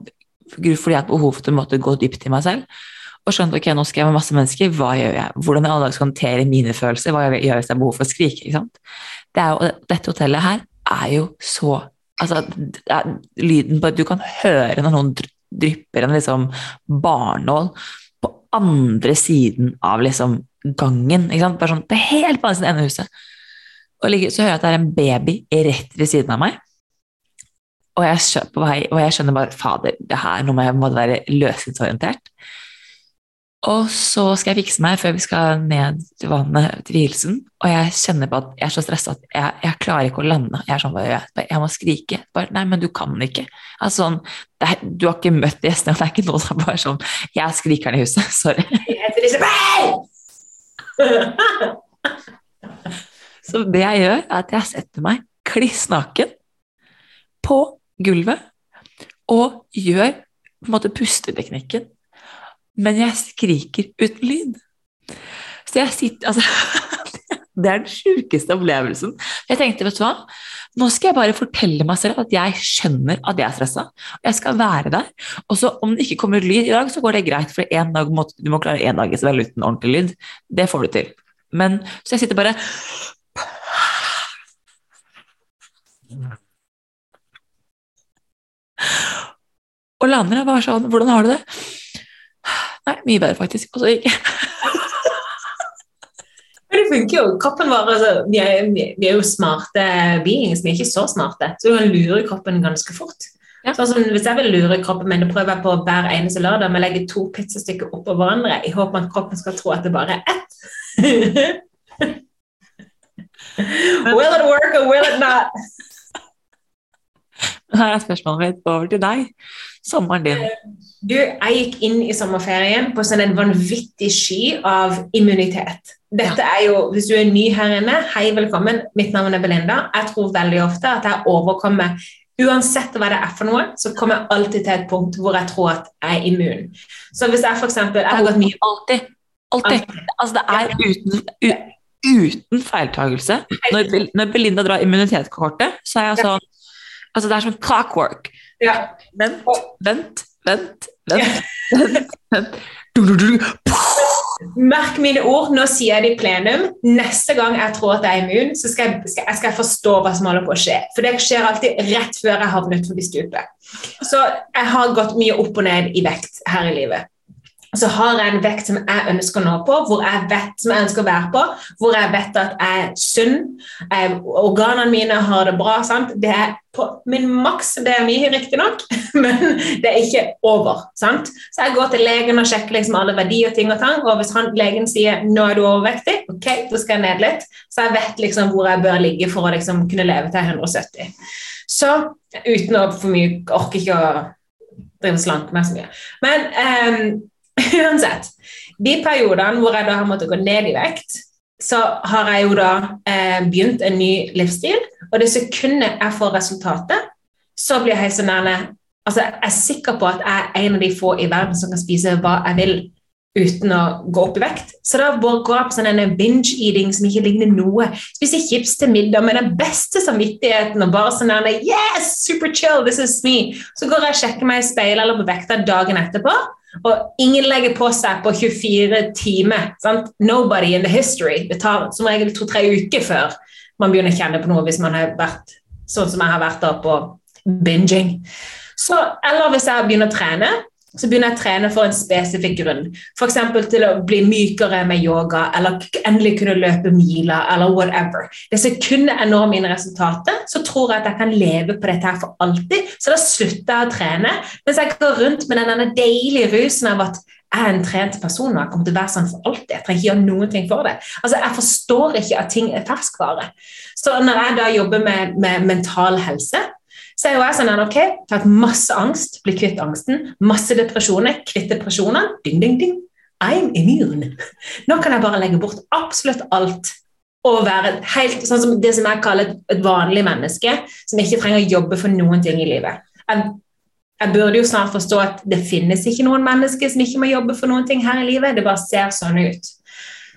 fordi jeg har behov for å gå dypt i meg selv. Og skjønt ok, nå skal jeg med masse mennesker, hva gjør jeg? Hvordan i alle skal jeg håndtere mine følelser? Hva gjør jeg hvis jeg har behov for å skrike? ikke sant? Det jo, dette hotellet her er jo så altså, er Lyden på at du kan høre når noen dry- drypper en liksom barnål på andre siden av liksom gangen. ikke sant? Bare sånn, det er helt på andre siden av huset. Og ligger- så hører jeg at det er en baby rett ved siden av meg. Og jeg, skjønner, på vei, og jeg skjønner bare fader, det her, nå må jeg måtte være løsningsorientert. Og så skal jeg fikse meg før vi skal ned til vannet til vielsen. Og jeg kjenner på at jeg er så stressa at jeg, jeg klarer ikke å lande. Jeg er sånn, bare, jeg, jeg må skrike. Bare, Nei, men du kan ikke. Altså, sånn, er, du har ikke møtt gjestene, og det er ikke noe som er bare sånn Jeg er skrikeren i huset. Sorry. Jeg heter Isabel! Så det jeg gjør, er at jeg setter meg kliss naken på gulvet og gjør på en måte pusteteknikken, men jeg skriker uten lyd. Så jeg sitter Altså Det er den sjukeste opplevelsen. Jeg tenkte, vet du hva, nå skal jeg bare fortelle meg selv at jeg skjønner at jeg er stressa, jeg skal være der. Og så om det ikke kommer lyd i dag, så går det greit, for en dag må, du må klare én dag i uten ordentlig lyd. Det får du til. Men så jeg sitter bare Og lander jeg bare sånn Hvordan har du det? Nei, mye bedre, faktisk. Og så gikk jeg. Men det funker jo. Kroppen vår, altså, vi, er, vi er jo smarte beings, vi er ikke så smarte. Så du kan lure kroppen ganske fort. Ja. Sånn Hvis jeg vil lure kroppen min, prøver jeg på hver eneste lørdag. å legger to pizzastykker oppå hverandre i håp om at kroppen skal tro at det bare er ett. will it work or will it not? Her er spørsmålet mitt over til deg. Sommeren din. Du, jeg gikk inn i sommerferien på sånn en vanvittig sky av immunitet. Dette er jo, Hvis du er ny her inne, hei, velkommen. Mitt navn er Belinda. Jeg tror veldig ofte at jeg overkommer Uansett hva det er for noe, så kommer jeg alltid til et punkt hvor jeg tror at jeg er immun. Så hvis jeg eksempel, jeg har gått mye Alltid. Alltid. Altså, det er uten, uten feiltagelse. Når Belinda drar immunitetskortet, så er jeg sånn Altså, det er som clockwork. ja, Vent, vent, vent, vent. vent, vent. Du, du, du. Merk mine ord, nå sier jeg det i plenum. Neste gang jeg tror at jeg er immun, så skal jeg, skal, jeg skal forstå hva som holder på å skje. For det skjer alltid rett før jeg havner utfor stupet. Så jeg har gått mye opp og ned i vekt her i livet. Så har jeg en vekt som jeg ønsker å nå på, hvor jeg vet som jeg ønsker å være på, hvor jeg vet at jeg er sunn, eh, organene mine har det bra. Sant? Det er på min maks, det er mye riktignok, men det er ikke over. Sant? Så jeg går til legen og sjekker liksom alle verdier og ting og tang, og hvis han, legen sier nå er du overvektig, ok, da skal jeg ned litt, så jeg vet liksom hvor jeg bør ligge for å liksom kunne leve til 170. Så uten å for mye, orker ikke å drive slank meg så mye. Men ehm, uansett, de periodene hvor jeg da har måttet gå ned i vekt, så har jeg jo da eh, begynt en ny livsstil, og det sekundet jeg får resultatet, så blir jeg så sånn Altså, jeg er sikker på at jeg er en av de få i verden som kan spise hva jeg vil uten å gå opp i vekt. Så da går jeg på sånn binge-eating som ikke ligner noe. Spiser chips til middag med den beste samvittigheten og bare sånn der, Yes, super chill, this is me. Så går jeg og sjekker meg i speilet eller på vekta dagen etterpå. Og ingen legger på seg på 24 timer. Sant? Nobody in the history. Det tar som regel to-tre uker før man begynner å kjenne på noe hvis man har vært sånn som jeg har vært da på binging. Så, eller hvis jeg begynner å trene, så begynner jeg å trene for en spesifikk grunn. F.eks. til å bli mykere med yoga, eller endelig kunne løpe miler, eller whatever. Det sekundet jeg når mine resultater, så tror jeg at jeg kan leve på dette her for alltid. Så da slutter jeg å trene, mens jeg går rundt med denne deilige rusen av at jeg er en trent person og jeg kommer til å være sånn for alltid. Jeg trenger ikke gjøre noen ting for det. Altså, Jeg forstår ikke at ting er ferskvare. Så når jeg da jobber med, med mental helse, så er jo jeg sånn ok, tatt masse angst, bli kvitt angsten, masse depresjoner, kvitt depresjoner, ding, ding, ding, I'm immune. Nå kan jeg bare legge bort absolutt alt og være helt sånn som det som jeg kaller et vanlig menneske, som ikke trenger å jobbe for noen ting i livet. Jeg, jeg burde jo snart forstå at det finnes ikke noen mennesker som ikke må jobbe for noen ting her i livet, det bare ser sånn ut.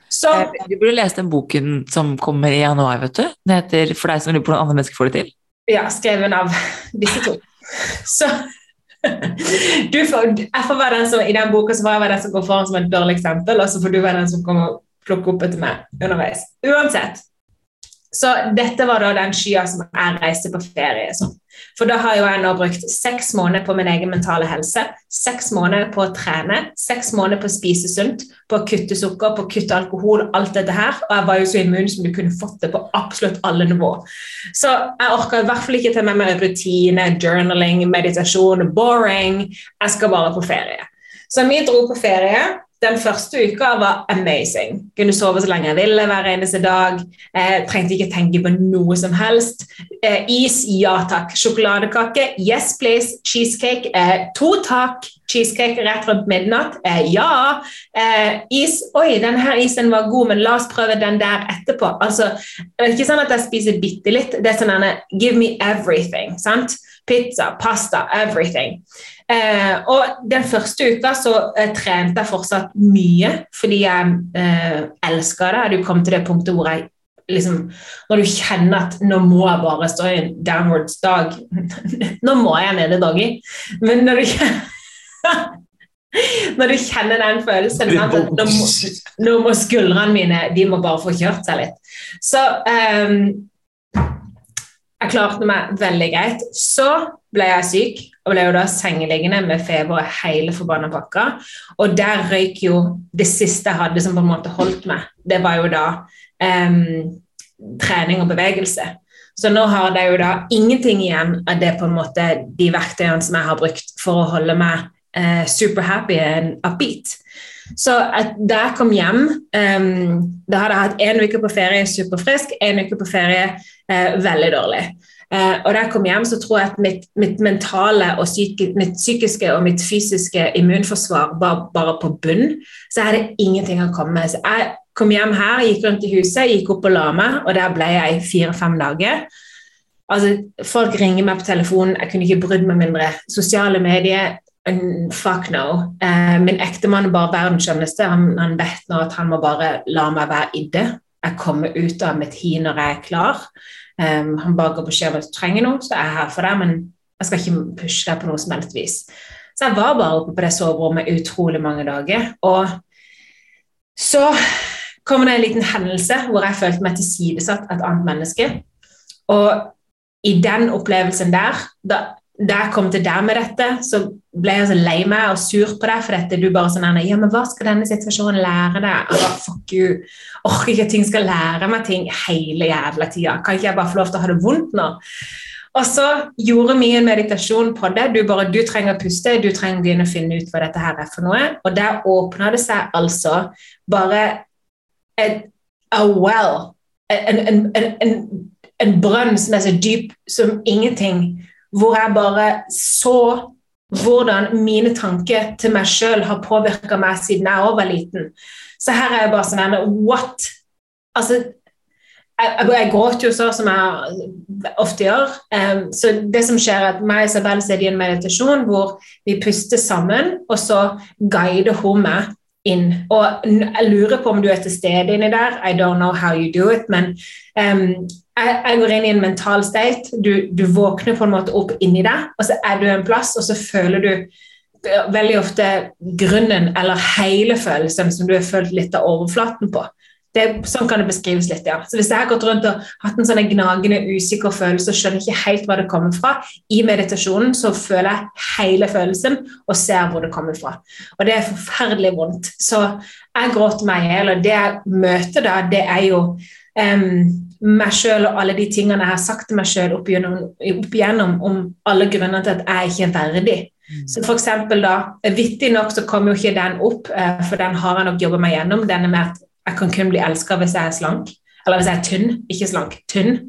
Så, Eh, Du burde lese den boken som kommer i januar, vet du. Den heter 'For deg som lurer på hvordan andre mennesker får det til'. Ja, skrevet av disse to. Så får, jeg får være den som, I den boka så får jeg være den som går foran som et dårlig eksempel, og så får du være den som kommer og plukker opp etter meg underveis. Uansett. Så dette var da den skya som jeg reiste på ferie som. For da har jo jeg nå brukt seks måneder på min egen mentale helse, seks måneder på å trene, seks måneder på å spise sunt, på å kutte sukker, på å kutte alkohol, alt dette her. Og jeg var jo så immun som du kunne fått det på absolutt alle nivå. Så jeg orka i hvert fall ikke ta med meg rutine, journaling, meditasjon, boring. Jeg skal bare på ferie. Så vi dro på ferie. Den første uka var amazing. Kunne sove så lenge jeg ville hver eneste dag. Eh, trengte ikke tenke på noe som helst. Eh, is, ja takk. Sjokoladekake, yes please. Cheesecake, eh, to takk. Cheesecake rett rundt midnatt, eh, ja. Eh, is, oi, denne isen var god, men la oss prøve den der etterpå. Altså, det er ikke sånn at jeg spiser bitte litt. Det er sånn give me everything. sant? Pizza, pasta, everything. Eh, og den første uka så eh, trente jeg fortsatt mye fordi jeg eh, elska det. Du kom til det punktet hvor jeg liksom Når du kjenner at nå må jeg bare stå i en downwards dag Nå må jeg ned i doggy, men når du når du kjenner den følelsen nå må, nå må, skuldrene mine de må bare få kjørt seg litt. Så um, jeg klarte meg veldig greit. Så ble jeg syk og ble jo da sengeliggende med feber og hele forbanna pakka. Og der røyk jo det siste jeg hadde som på en måte holdt meg. Det var jo da um, trening og bevegelse. Så nå har jeg jo da ingenting igjen av det på en måte de verktøyene som jeg har brukt for å holde meg uh, super happy and upbeat. Så da jeg kom hjem um, Da hadde jeg hatt én uke på ferie superfrisk, én uke på ferie uh, veldig dårlig. Uh, og da jeg kom hjem, så tror jeg at mitt, mitt mentale og syke, mitt psykiske og mitt fysiske immunforsvar var bare på bunn. Så jeg hadde ingenting å komme med. Så jeg kom hjem her, gikk rundt i huset, gikk opp og la meg, og der ble jeg i fire-fem dager. Altså, Folk ringer meg på telefonen, jeg kunne ikke brydd meg mindre. Sosiale medier Fuck no. Uh, min ektemann er bare verdens skjønneste. Han, han, vet nå at han må bare la meg være i det. Jeg kommer ut av mitt hi når jeg er klar. Um, han bare går beskjed om at du trenger noe, så er jeg her for deg, men jeg skal ikke pushe deg på noe som helst vis. Så jeg var bare oppe på det soverommet utrolig mange dager. Og så kom det en liten hendelse hvor jeg følte meg tilsidesatt av et annet menneske. Og i den opplevelsen der, da da jeg kom til deg med dette, så ble jeg så lei meg og sur på deg. For dette du bare sånn Ja, men hva skal denne situasjonen lære deg? Og fuck you. Orker ikke at ting skal lære meg ting hele jævla tida. Kan ikke jeg bare få lov til å ha det vondt nå? Og så gjorde vi en meditasjon på det. Du bare, du trenger å puste, du trenger å begynne å finne ut hva dette her er for noe. Og der åpna det seg altså bare et, a well. En, en, en, en brønn som er så dyp som ingenting hvor jeg bare så hvordan mine tanker til meg sjøl har påvirka meg siden jeg òg var liten. Så her er jeg bare sånn What? Altså, jeg, jeg, gråter jo så som jeg ofte gjør. Um, så det som skjer er at meg og Isabel sitter i en meditasjon hvor vi puster sammen, og så guider hun meg inn. Og jeg lurer på om du er til stede inni der. I don't know how you do it, men um, jeg, jeg, går inn i en mental state. Du, du, våkner på en måte opp inni deg, og så er du en plass, og så føler du veldig ofte grunnen eller hele følelsen som du har følt litt av overflaten på. Det, sånn kan det beskrives litt, ja. Så Hvis jeg har gått rundt og hatt en sånn gnagende, usikker følelse og skjønner ikke helt hva det kommer fra, i meditasjonen så føler jeg hele følelsen og ser hvor det kommer fra. Og det er forferdelig vondt. Så jeg gråter meg i hjel, og det jeg møter da, det er jo um, meg sjøl og alle de tingene jeg har sagt til meg sjøl opp, opp, igjennom om alle grunnene til at jeg ikke er verdig. Mm. Så for da, Vittig nok så kommer jo ikke den opp, uh, for den har jeg nok jobba meg gjennom. Den er at jeg kan kun bli elska hvis jeg er slank. Eller hvis jeg er tynn, ikke slank, tynn.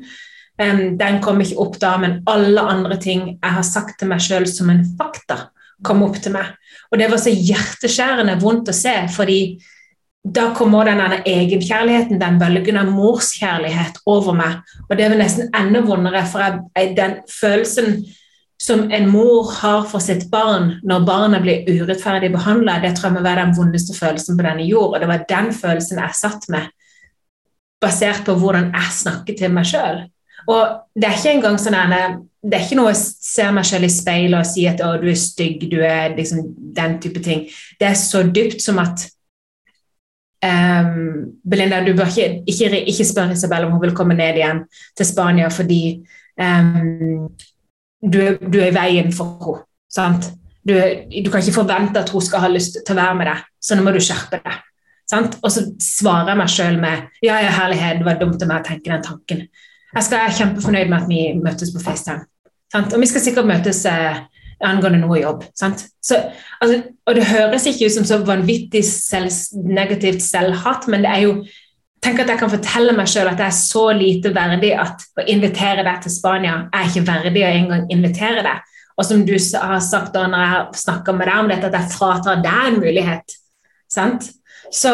Den kom ikke opp da, men alle andre ting jeg har sagt til meg sjøl som en fakta, kom opp til meg. Og det var så hjerteskjærende vondt å se, fordi da kommer denne egenkjærligheten, den bølgen av morskjærlighet, over meg. Og det var nesten enda vondere, for jeg, den følelsen som en mor har for sitt barn når barnet blir urettferdig behandla, det tror jeg må være den vondeste følelsen på denne jord. Og det var den følelsen jeg satt med, basert på hvordan jeg snakker til meg sjøl. Og det er ikke engang sånn det er ikke noe å se meg selv i speilet og si at å, du er stygg, du er liksom den type ting. Det er så dypt som at Um, Belinda, du bør ikke, ikke, ikke spørre Isabel om hun vil komme ned igjen til Spania fordi um, du, du, er i veien for henne. Du, du, kan ikke forvente at hun skal ha lyst til å være med deg, så nå må du skjerpe deg. Sant? Og så svarer jeg meg sjøl med ja, ja, herlighet, det var dumt av meg å tenke den tanken. Jeg skal være kjempefornøyd med at vi møtes på FaceTime. Sant? Og vi skal sikkert møtes eh, angående noe jobb. Så, altså, og det høres ikke ut som så vanvittig selv, negativt selvhatt, men det er jo Tenk at jeg kan fortelle meg sjøl at jeg er så lite verdig at å invitere deg til Spania er ikke verdig å engang invitere deg. Og som du har sagt da når jeg snakka med deg om dette, at jeg fratar deg en mulighet. Sant? Så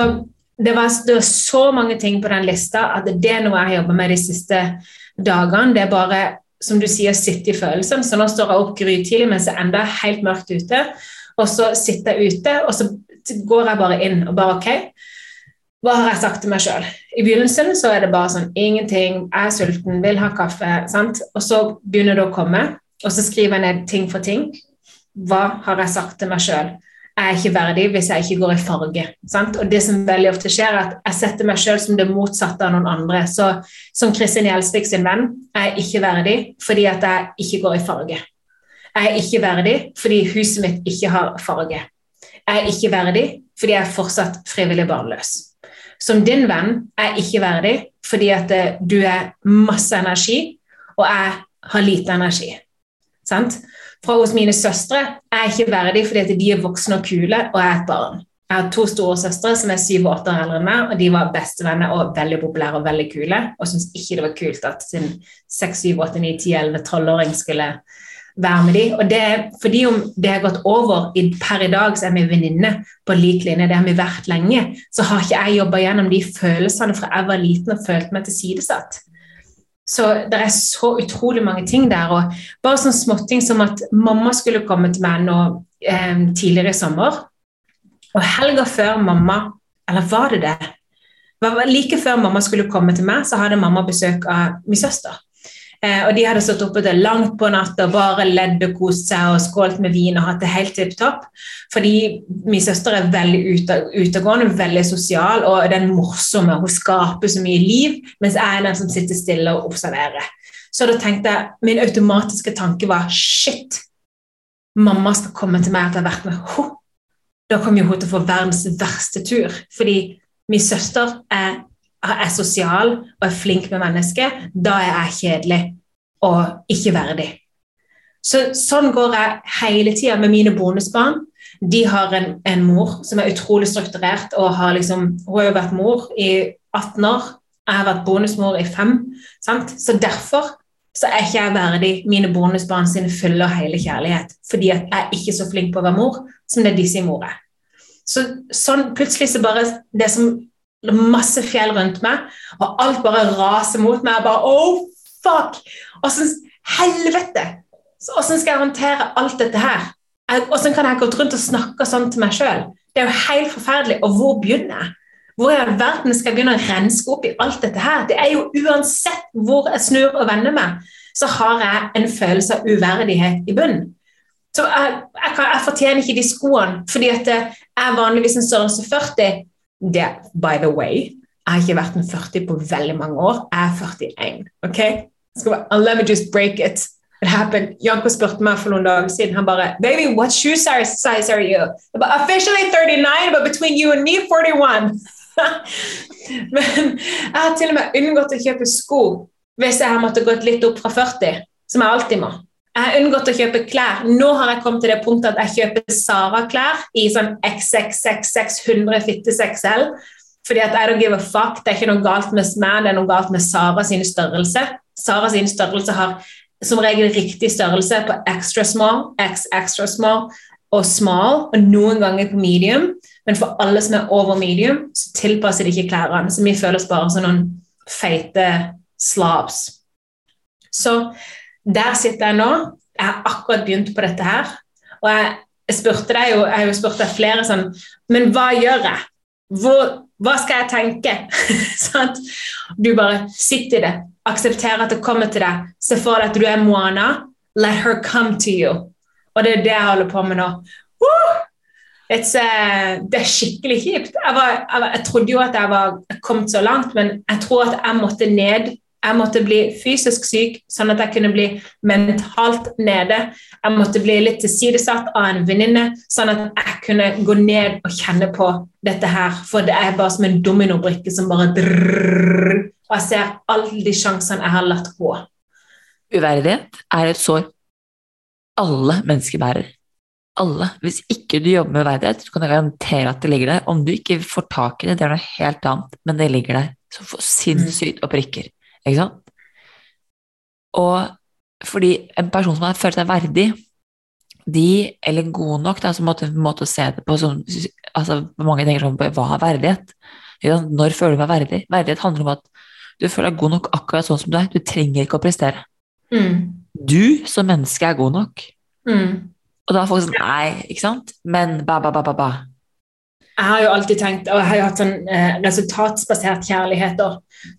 det var, det var, så mange ting på den lista at det er noe jeg har jobba med de siste dagene. Det er bare som du sier, å sitte i følelsen. Så nå står jeg opp grytidlig mens det enda er helt mørkt ute. Og så sitter jeg ute, og så går jeg bare inn og bare OK. Hva har jeg sagt til meg sjøl? I begynnelsen så er det bare sånn ingenting, jeg er sulten, vil ha kaffe. sant? Og så begynner det å komme, og så skriver jeg ned ting for ting. Hva har jeg sagt til meg sjøl? Jeg er ikke verdig hvis jeg ikke går i farge. Sant? Og det som veldig ofte skjer, er at jeg setter meg sjøl som det motsatte av noen andre. Så som Kristin Gjelsvik sin venn er jeg ikke verdig fordi at jeg ikke går i farge. Jeg er ikke verdig fordi huset mitt ikke har farge. Jeg er ikke verdig fordi jeg er fortsatt frivillig barnløs som din venn er ikke verdig fordi at eh, du er masse energi, og jeg har lite energi. Sant? Fra hos mine søstre er jeg ikke verdig fordi at de er voksne og kule, og jeg er et barn. Jeg har to store søstre som er syv og åtte år eldre enn meg, og de var bestevenner og veldig populære og veldig kule, og syntes ikke det var kult at sin seks, syv, åtte, ni, ti, elleve, tolvåring skulle være med dem. Og det er fordi om det har gått over i, per i dag, så er vi venninner på lik linje. Det har vi vært lenge. Så har ikke jeg jobba gjennom de følelsene fra jeg var liten og følte meg tilsidesatt. Så det er så utrolig mange ting der. Og bare sånn småting som at mamma skulle komme til meg nå eh, tidligere i sommer. Og helga før mamma Eller var det det? Like før mamma skulle komme til meg, så hadde mamma besøk av min søster. Eh, og de hadde stått oppe til langt på natta og bare ledd og kost seg og skålt med vin og hatt det helt tipp topp. Fordi min søster er veldig utegående, veldig sosial og den morsomme. Hun skaper så mye liv, mens jeg er den som sitter stille og observerer. Så da tenkte jeg, min automatiske tanke var shit, mamma skal komme til meg etter å ha vært med henne. Da kommer hun til å få verdens verste tur. Fordi min søster er er sosial og er flink med mennesker, da er jeg kjedelig og ikke verdig. Så, sånn går jeg hele tida med mine bonusbarn. De har en, en, mor som er utrolig strukturert. og har liksom, Hun har jo vært mor i 18 år. Jeg har vært bonusmor i fem. Sant? Så derfor så er ikke jeg verdig mine bonusbarn sin fulle og hele kjærlighet. Fordi jeg er ikke så flink på å være mor som det de sier mor er. Så sånn plutselig så bare Det som masse fjell rundt meg, og alt bare raser mot meg. og bare, oh, fuck! Åssen helvete! Åssen skal jeg håndtere alt dette her? Åssen kan jeg gå rundt og snakke sånn til meg sjøl? Det er jo helt forferdelig. Og hvor begynner jeg? Hvor i verden skal jeg begynne å renske opp i alt dette her? Det er jo uansett hvor jeg snur og vender meg, så har jeg en følelse av uverdighet i bunnen. Så jeg, jeg, jeg, fortjener ikke de skoene, fordi at jeg er vanligvis en størrelse 40 det, by the way, jeg har ikke vært med 40 på veldig mange år. Jeg er 41. ok? Let me just break it. It happened. Janko spurte meg for noen dager siden. Han bare 'Baby, what shoe size are you?' Jeg bare, Officially 39, but between you and me, 41. Men jeg har til og med unngått å kjøpe sko hvis jeg har måttet gått litt opp fra 40, som jeg alltid må. Jeg har unngått å kjøpe klær. Nå har jeg kommet til det punktet at jeg kjøper Sara-klær i sånn XXX600 fitte XL. Fordi at I don't give a fuck. Det er ikke noe galt med meg, det er noe galt med Sara sin størrelse. Sara sin størrelse har som regel riktig størrelse på extra small, x extra small og small, og noen ganger på medium. Men for alle som er over medium, så tilpasser de ikke klærne. Så vi føles bare som noen feite slabs. Så der sitter jeg nå. Jeg har akkurat begynt på dette her. Og jeg, spurte deg jo, jeg har jo spurt deg flere sånn Men hva gjør jeg? Hvor, hva skal jeg tenke? sånn? du bare sitter i det. Aksepter at det kommer til deg. Se for deg at du er Moana. Let her come to you. Og det er det jeg holder på med nå. Uh! Uh, det er skikkelig kjipt. Jeg, jeg, jeg, trodde jo at jeg var kommet så langt, men jeg tror at jeg måtte ned jeg måtte bli fysisk syk, sånn at jeg kunne bli mentalt nede. Jeg måtte bli litt tilsidesatt av en venninne, sånn at jeg kunne gå ned og kjenne på dette her. For det er bare som en dominobrikke som bare drrrr, Og jeg ser alle de sjansene jeg har latt gå. Uverdighet er et sår alle mennesker bærer. Alle. Hvis ikke du jobber med verdighet, så kan jeg garantere at det ligger der. Om du ikke får tak i det, det er noe helt annet, men det ligger der. Så sinnssykt og prikker. Ikke sant? Og fordi en person som har følt seg verdig, de, eller god nok, da, så måtte, måtte se det på som altså, Mange tenker sånn Hva er verdighet? Når føler du deg verdig? Verdighet handler om at du føler deg god nok akkurat sånn som du er. Du trenger ikke å prestere. Mm. du som menneske er god nok. Mm. Og da er folk sånn Nei, ikke sant? Men ba, ba, ba, ba, ba. Jeg har jo alltid tenkt, og jeg har jo hatt sånn eh, resultatsbasert kjærlighet da.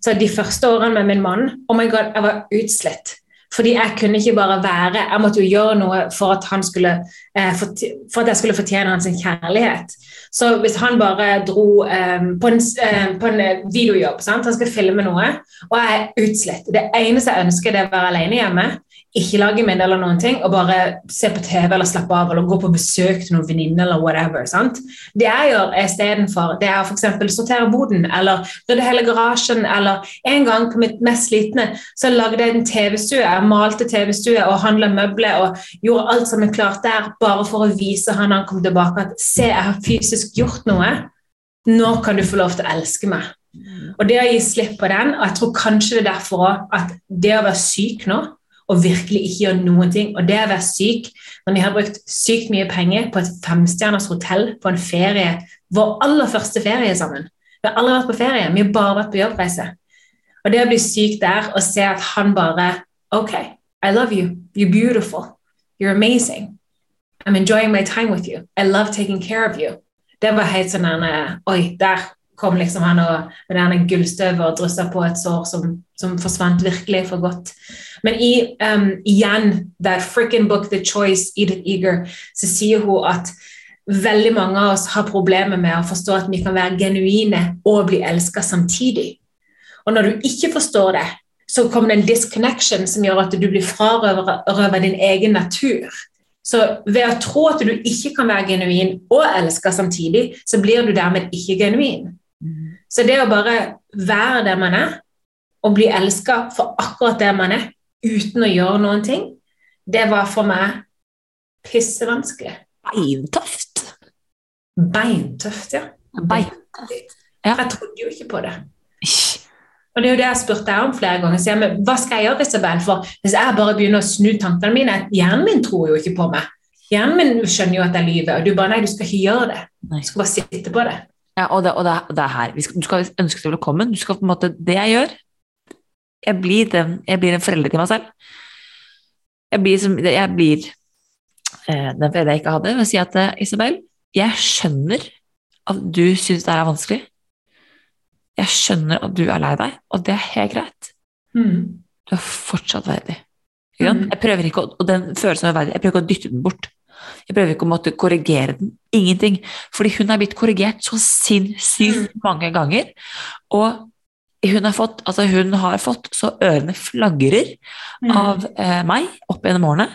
Så de første årene med min mann, oh my god, jeg var utslitt. Fordi jeg kunne ikke bare være, jeg måtte jo gjøre noe for at, han skulle, eh, for, for at jeg skulle fortjene hans kjærlighet. Så hvis han bare dro eh, på, en, eh, på, en, videojobb, sant? han skal filme noe, og jeg er utslitt Det eneste jeg ønsker, det er å være alene hjemme ikke lage middag eller noen ting, og bare se på TV eller slappe av eller gå på besøk til noen venninner eller whatever. sant? Det jeg gjør istedenfor, det er å f.eks. sortere boden eller rydde hele garasjen. Eller en gang på mitt mest slitne så lagde jeg en TV-stue. Jeg malte TV-stue og handla møbler og gjorde alt som er klart der, bare for å vise han han kom tilbake at se, jeg har fysisk gjort noe. Nå kan du få lov til å elske meg. Og det å gi slipp på den, og jeg tror kanskje det er derfor at det å være syk nå og virkelig ikke gjøre noen ting. Og det å være syk når vi har brukt sykt mye penger på et femstjerners hotell på en ferie, vår aller første ferie sammen. Vi har aldri vært på ferie, vi har bare vært på jobbreise. Og det å bli syk der og se at han bare OK, I love you. You're beautiful. You're amazing. I'm enjoying my time with you. I love taking care of you. Det var helt sånn Oi, der kom liksom han og, med denne gullstøvet og dryssa på et sår som, som, forsvant virkelig for godt. Men i, um, igjen, that frikken book The Choice, Edith Eager, så sier hun at veldig mange av oss har problemer med å forstå at vi kan være genuine og bli elska samtidig. Og når du ikke forstår det, så kommer det en disconnection som gjør at du blir frarøvet din egen natur. Så ved å tro at du ikke kan være genuin og elske samtidig, så blir du dermed ikke genuin. Så det å bare være der man er, og bli elska for akkurat der man er, uten å gjøre noen ting, det var for meg pissevanskelig. Beintøft. Beintøft, ja. Beintøft. Ja. Jeg trodde jo ikke på det. Og det er jo det jeg spurte deg om flere ganger. Så jeg, men, hva skal jeg gjøre, Isabel? For hvis jeg bare begynner å snu tankene mine Hjernen min tror jo ikke på meg. Hjernen min skjønner jo at jeg lyver. Og du bare nei, du skal ikke gjøre det. Du skal bare sitte på det. Ja, og det, og det, det er her. Skal, du skal ønske deg velkommen. Du skal på en måte, Det jeg gjør Jeg blir, den, jeg blir en forelder til meg selv. Jeg blir, som, jeg blir eh, den foreldre jeg ikke hadde, ved å si at eh, Isabel, jeg skjønner at du syns det er vanskelig. Jeg skjønner at du er lei deg, og det er helt greit. Mm. Du er fortsatt verdig. Mm. Jeg prøver ikke å, og den følelsen av verdig, jeg prøver ikke å dytte den bort. Jeg prøver ikke å måtte korrigere den. Ingenting. Fordi hun er blitt korrigert så sinnssykt mm. mange ganger. Og hun har fått, altså hun har fått så ørene flagrer mm. av eh, meg opp gjennom årene.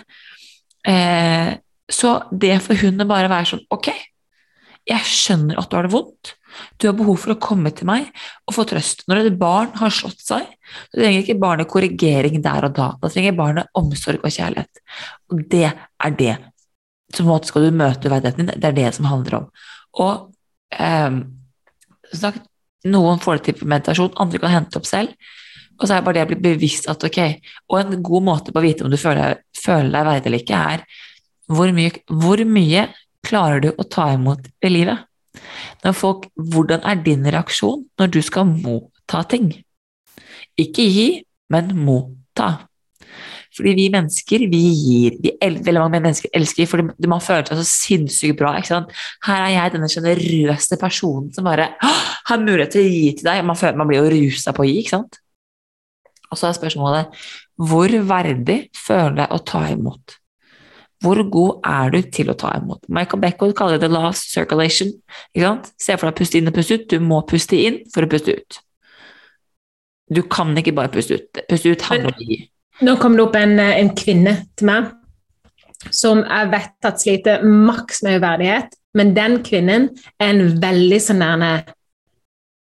Eh, så det for hun å bare være sånn Ok, jeg skjønner at du har det vondt. Du har behov for å komme til meg og få trøst. Når et barn har slått seg, så trenger ikke barnet korrigering der og da. Da trenger barnet omsorg og kjærlighet. Og det er det så måte skal du møte verdigheten din. Det er det som handler om. Og eh, sagt, noen får det til på meditasjon, andre kan hente opp selv. Og så er det bare det å bli bevisst at ok, og en god måte på å vite om du føler, føler deg verdig eller ikke, er hvor mye, hvor mye klarer du å ta imot i livet? Folk, hvordan er din reaksjon når du skal motta ting? Ikke gi, men motta. Fordi vi mennesker, vi gir. Vi, veldig mange mennesker elsker fordi man føler seg så sinnssykt bra. Her er jeg, denne sjenerøse personen som bare har mulighet til å gi til deg. Man, føler, man blir jo rusa på å gi, ikke sant? Og så er spørsmålet hvor verdig føler du deg å ta imot? Hvor god er du til å ta imot? Michael Beckwood kaller det last circulation. Se for deg puste inn og puste ut. Du må puste inn for å puste ut. Du kan ikke bare puste ut. Puste ut handler om å gi. Nå kom det opp en, eh, en, kvinne til meg som jeg vet at sliter maks med uverdighet, men den kvinnen er en veldig sånn nærme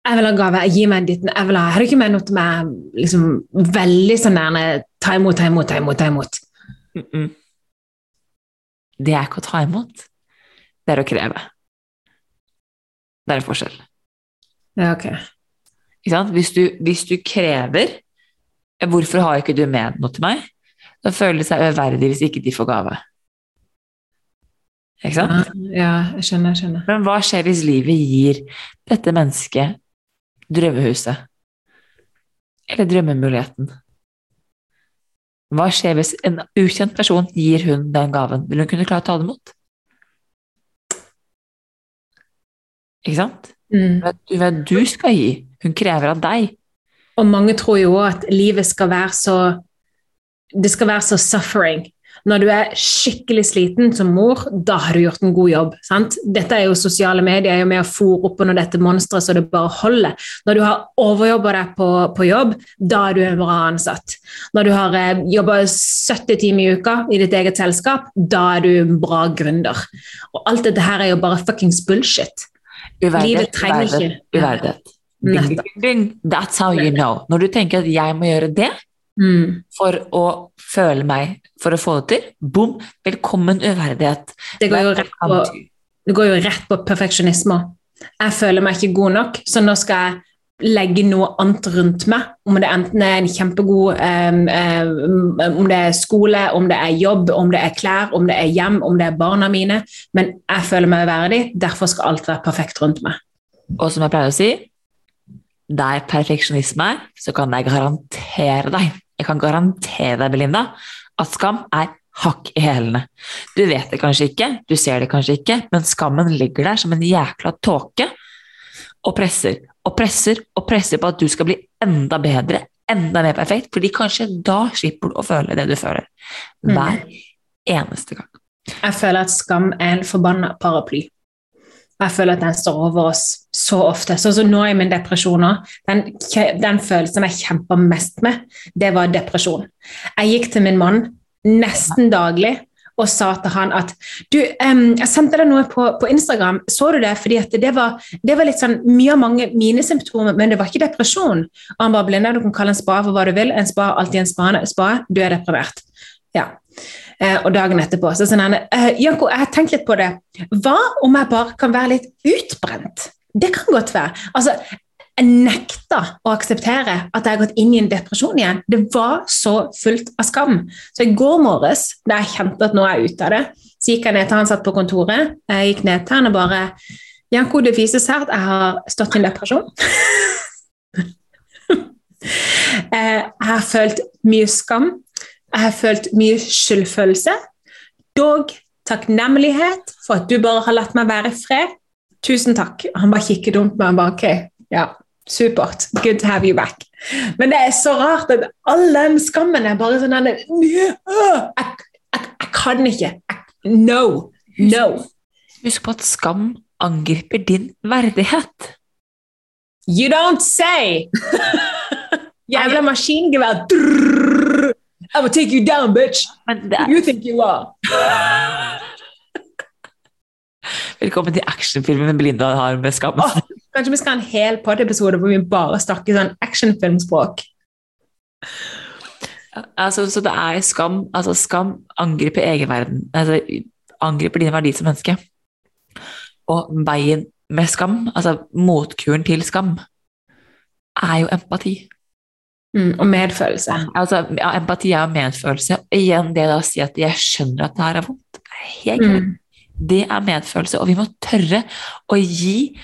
Jeg vil ha gave, gi meg ditten, jeg vil ha, Har du ikke med noe til meg? Liksom, veldig sånn nærme Ta imot, ta imot, ta imot. ta imot. Mm -mm. Det er ikke å ta imot. Det er å kreve. Det er en forskjell. Ja, ok. Hvis du, hvis du krever Hvorfor har ikke du med noe til meg? Da føler de seg uverdig hvis ikke de får gave. Ikke sant? Ja, jeg skjønner, jeg skjønner. Men hva skjer hvis livet gir dette mennesket drømmehuset? Eller drømmemuligheten? Hva skjer hvis en ukjent person gir hun den gaven? Vil hun kunne klare å ta det imot? Ikke sant? Mm. Du vet du skal gi. Hun krever av deg. Og mange tror jo òg at livet skal være så Det skal være så suffering. Når du er skikkelig sliten som mor, da har du gjort en god jobb. Sant? Dette er jo Sosiale medier er jo med å fòre opp under dette monsteret så det bare holder. Når du har overjobba deg på, på, jobb, da er du en bra ansatt. Når du har eh, jobba 70 timer i uka i ditt eget selskap, da er du en bra gründer. Og alt dette her er jo bare fuckings bullshit. Livet trenger ikke Uverdighet. That's how you know. Når du tenker at jeg må gjøre det mm. for å føle meg For å få det til, bom, velkommen uverdighet. Det går jo rett på, det går jo rett på perfeksjonisme. Jeg føler meg ikke god nok, så nå skal jeg legge noe annet rundt meg. Om det enten er en kjempegod um, um, Om det er skole, om det er jobb, om det er klær, om det er hjem, om det er barna mine. Men jeg føler meg uverdig, derfor skal alt være perfekt rundt meg. Og som jeg pleier å si, der perfeksjonisme er, så kan jeg garantere deg, jeg kan garantere deg, Belinda, at skam er hakk i hælene. Du vet det kanskje ikke, du ser det kanskje ikke, men skammen ligger der som en jækla tåke og presser og presser og presser på at du skal bli enda bedre, enda mer perfekt, fordi kanskje da slipper du å føle det du føler. Hver eneste gang. Jeg føler at skam er en forbanna paraply. Jeg føler at den står over oss så ofte. Sånn som nå i min depresjon den, den, følelsen jeg kjempa mest med, det var depresjon. Jeg gikk til min mann nesten daglig og sa til han at du, um, jeg sendte deg noe på, på, Instagram, så du det? Fordi det var, det, var, litt sånn mye av mange mine symptomer, men det var ikke depresjon. Og han bare Blinda, du kan kalle en spa for hva du vil. En spa er alltid en spa. Du er deprimert. Ja. Eh, og dagen etterpå så sånn han, Janko, jeg har tenkt litt på det. Hva om jeg bare kan være litt utbrent? Det kan godt være. Altså, jeg nekta å akseptere at jeg har gått inn i en depresjon igjen. Det var så fullt av skam. Så i går morges, da jeg kjente at nå er jeg ute av det, så gikk jeg ned til han satt på kontoret. Jeg gikk ned til han og bare Janko, det vises her at jeg har stått i en depresjon. Eh, jeg har følt mye skam. Jeg har følt mye skyldfølelse, dog takknemlighet for at du bare har latt meg være i fred. Tusen takk. Han bare kikket rundt meg og bare ok, ja, supert. Good to have you back. Men det er så rart at all den skammen er bare sånn jeg, jeg, kan ikke. no. No. Husk på at skam angriper din verdighet. You don't say! Jævla maskingevær. I gonna take you down, bitch! You think you are! Velkommen til actionfilmen Belinda har med skam. Oh, kanskje vi skal ha en hel pod-episode hvor vi bare snakker sånn actionfilmspråk. Altså, så det er skam. Altså, skam angriper egenverden. Altså, angriper dine verdier som menneske. Og veien med skam, altså motkuren til skam, er jo empati. Mm, og medfølelse. Altså, ja, empati er medfølelse. Og igjen det å si at jeg skjønner at det her er vondt. Helt mm. Det er medfølelse, og vi må tørre å gi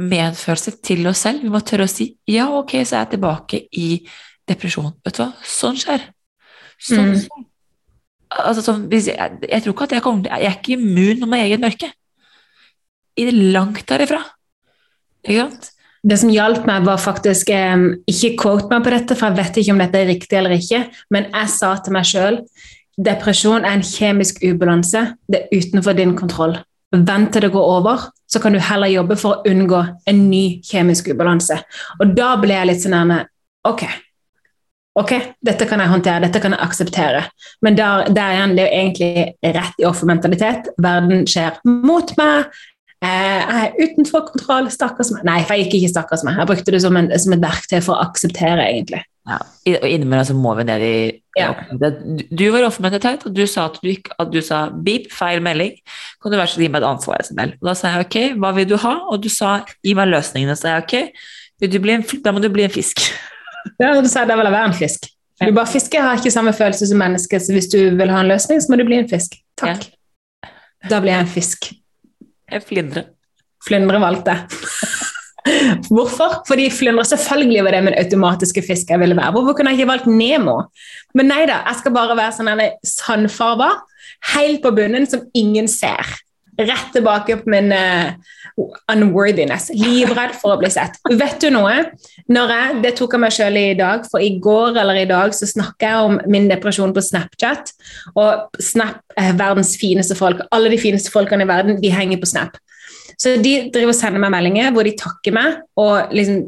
medfølelse til oss selv. Vi må tørre å si ja, ok, så er jeg tilbake i depresjon. Vet du hva, sånn skjer. Sånn mm. skjer. Altså, sånn, jeg, jeg, tror ikke at jeg kommer til Jeg er ikke immun mot mitt eget mørke. I det langt derifra. Ikke sant? Det som hjalp meg, var faktisk eh, Ikke quote meg på dette, for jeg vet ikke om dette er riktig eller ikke, men jeg sa til meg sjøl depresjon er en kjemisk ubalanse. Det er utenfor din kontroll. Vent til det går over, så kan du heller jobbe for å unngå en ny kjemisk ubalanse. Og da ble jeg litt sånn Ok, ok, dette kan jeg håndtere, dette kan jeg akseptere. Men der, der igjen, det er jo egentlig rett i offermentalitet. Verden skjer mot meg, jeg er utenfor kontroll, stakkars meg. Nei, jeg gikk ikke stakkars meg. Jeg brukte det som, en, som, et verktøy for å akseptere, egentlig. Ja, og innimellom så må vi ned i ja. Du var offermentalitet, og du sa at du, at du sa beep, feil melding. Kan du være så gi meg et annet svar, SML? Og da sa jeg ok, hva vil du ha? Og du sa gi meg løsningene. Så sa jeg ok, en, da må du bli en fisk. Ja, du sa da vil jeg være en fisk. Du bare fisker har ikke samme følelse som mennesker, så hvis du vil ha en løsning, så må du bli en fisk. Takk. Ja. Da blir jeg en fisk. Flyndre. Flyndre valgte. Hvorfor? Fordi flyndre selvfølgelig var det min automatiske fisk jeg ville være. Hvorfor kunne jeg ikke valgt Nemo? Men nei da, jeg skal bare være sånn sandfarga, helt på bunnen, som ingen ser. Rett tilbake på min uh, unworthiness. Livredd for å bli sett. Vet du noe? Når Jeg, det tok jeg meg sjøl i dag, for i går eller i dag så snakka jeg om min depresjon på Snapchat. Og Snap er verdens fineste folk. Alle de fineste folkene i verden de henger på Snap. Så de driver og sender meg meldinger hvor de takker meg og liksom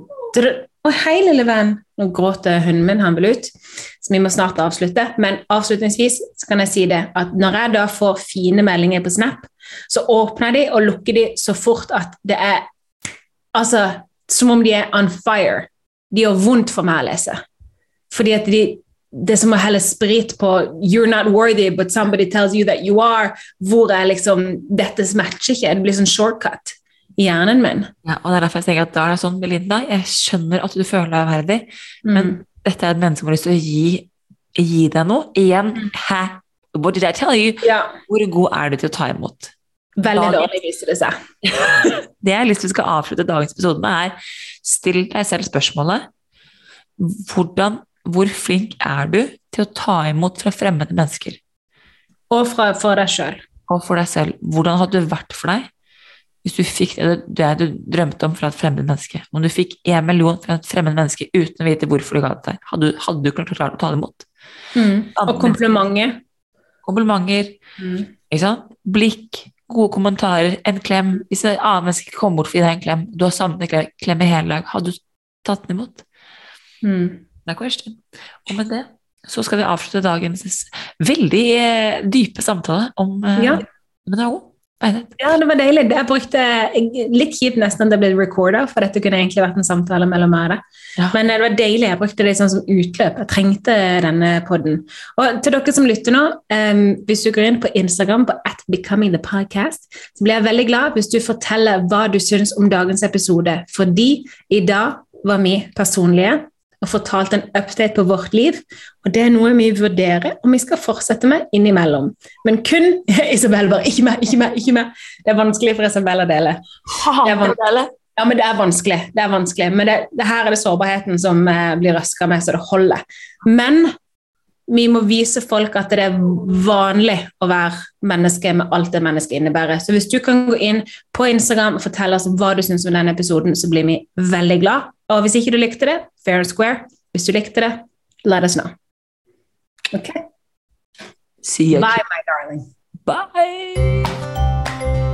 Å, hei, lille venn. Nå gråter hunden min, han vil ut, så vi må snart avslutte. Men avslutningsvis så kan jeg si det at når jeg da får fine meldinger på Snap, så åpner de og lukker de så fort at det er Altså som om de er on fire. De gjør vondt for meg å lese. Fordi at de, det er som å helle sprit på 'you're not worthy, but somebody tells you that you are', hvor er liksom Dette matcher ikke. Det blir sånn shortcut i hjernen min. Ja, og det er derfor jeg tenker at da er det sånn, Belinda, jeg skjønner at du føler deg verdig, mm. men dette er et menneske som har lyst til å gi, gi deg noe. Igjen, mm. hæ? What did I tell you? Ja. Hvor god er du til å ta imot? Veldig dårlig, viser det seg. det jeg har lyst til å avslutte dagens episode med, er still deg selv spørsmålet hvordan, Hvor flink er du til å ta imot fra fremmede mennesker? Og fra, for deg sjøl. Og for deg selv. Hvordan hadde det vært for deg hvis du fikk det, det du drømte om fra et fremmed menneske? Om du fikk én million fra et fremmed menneske uten å vite hvorfor du ga det til deg, hadde, hadde, du klart å ta det imot? Mm. Og komplimenter. Komplimenter. Mm. Blikk gode kommentarer, en klem Hvis et annet menneske kommer bort for å gi deg en klem, du har savnet en klem i hele dag, hadde du tatt den imot? Mm. Og med det så skal vi avslutte dagens veldig eh, dype samtale om det er WHO. Ja, det var deilig. Jeg brukte litt kjipt nesten at det ble recorda, for dette kunne egentlig vært en samtale mellom meg. Ja. Men det var deilig. Jeg brukte det sånn som utløp. Jeg trengte denne poden. Og til dere som lytter nå, um, hvis du går inn på Instagram på at becoming the podcast, så blir jeg veldig glad hvis du forteller hva du syns om dagens episode. Fordi i dag var vi personlige og fortalt en update på vårt liv. Og det er noe vi vurderer om vi skal fortsette med innimellom. Men kun Isabel bare Ikke meg, ikke meg, ikke meg. Det er vanskelig for Isabel å dele. Ja, men det er vanskelig. Det er vanskelig. Men det, det her er det sårbarheten som eh, blir røska med, så det holder. Men vi må vise folk at det er vanlig å være menneske med alt det mennesket innebærer. Så hvis du kan gå inn på Instagram og fortelle oss hva du syns om denne episoden, så blir vi veldig glad. Og hvis ikke du likte det, fair and square. Hvis du likte det, let us know. Ok? Bye, my darling. Bye.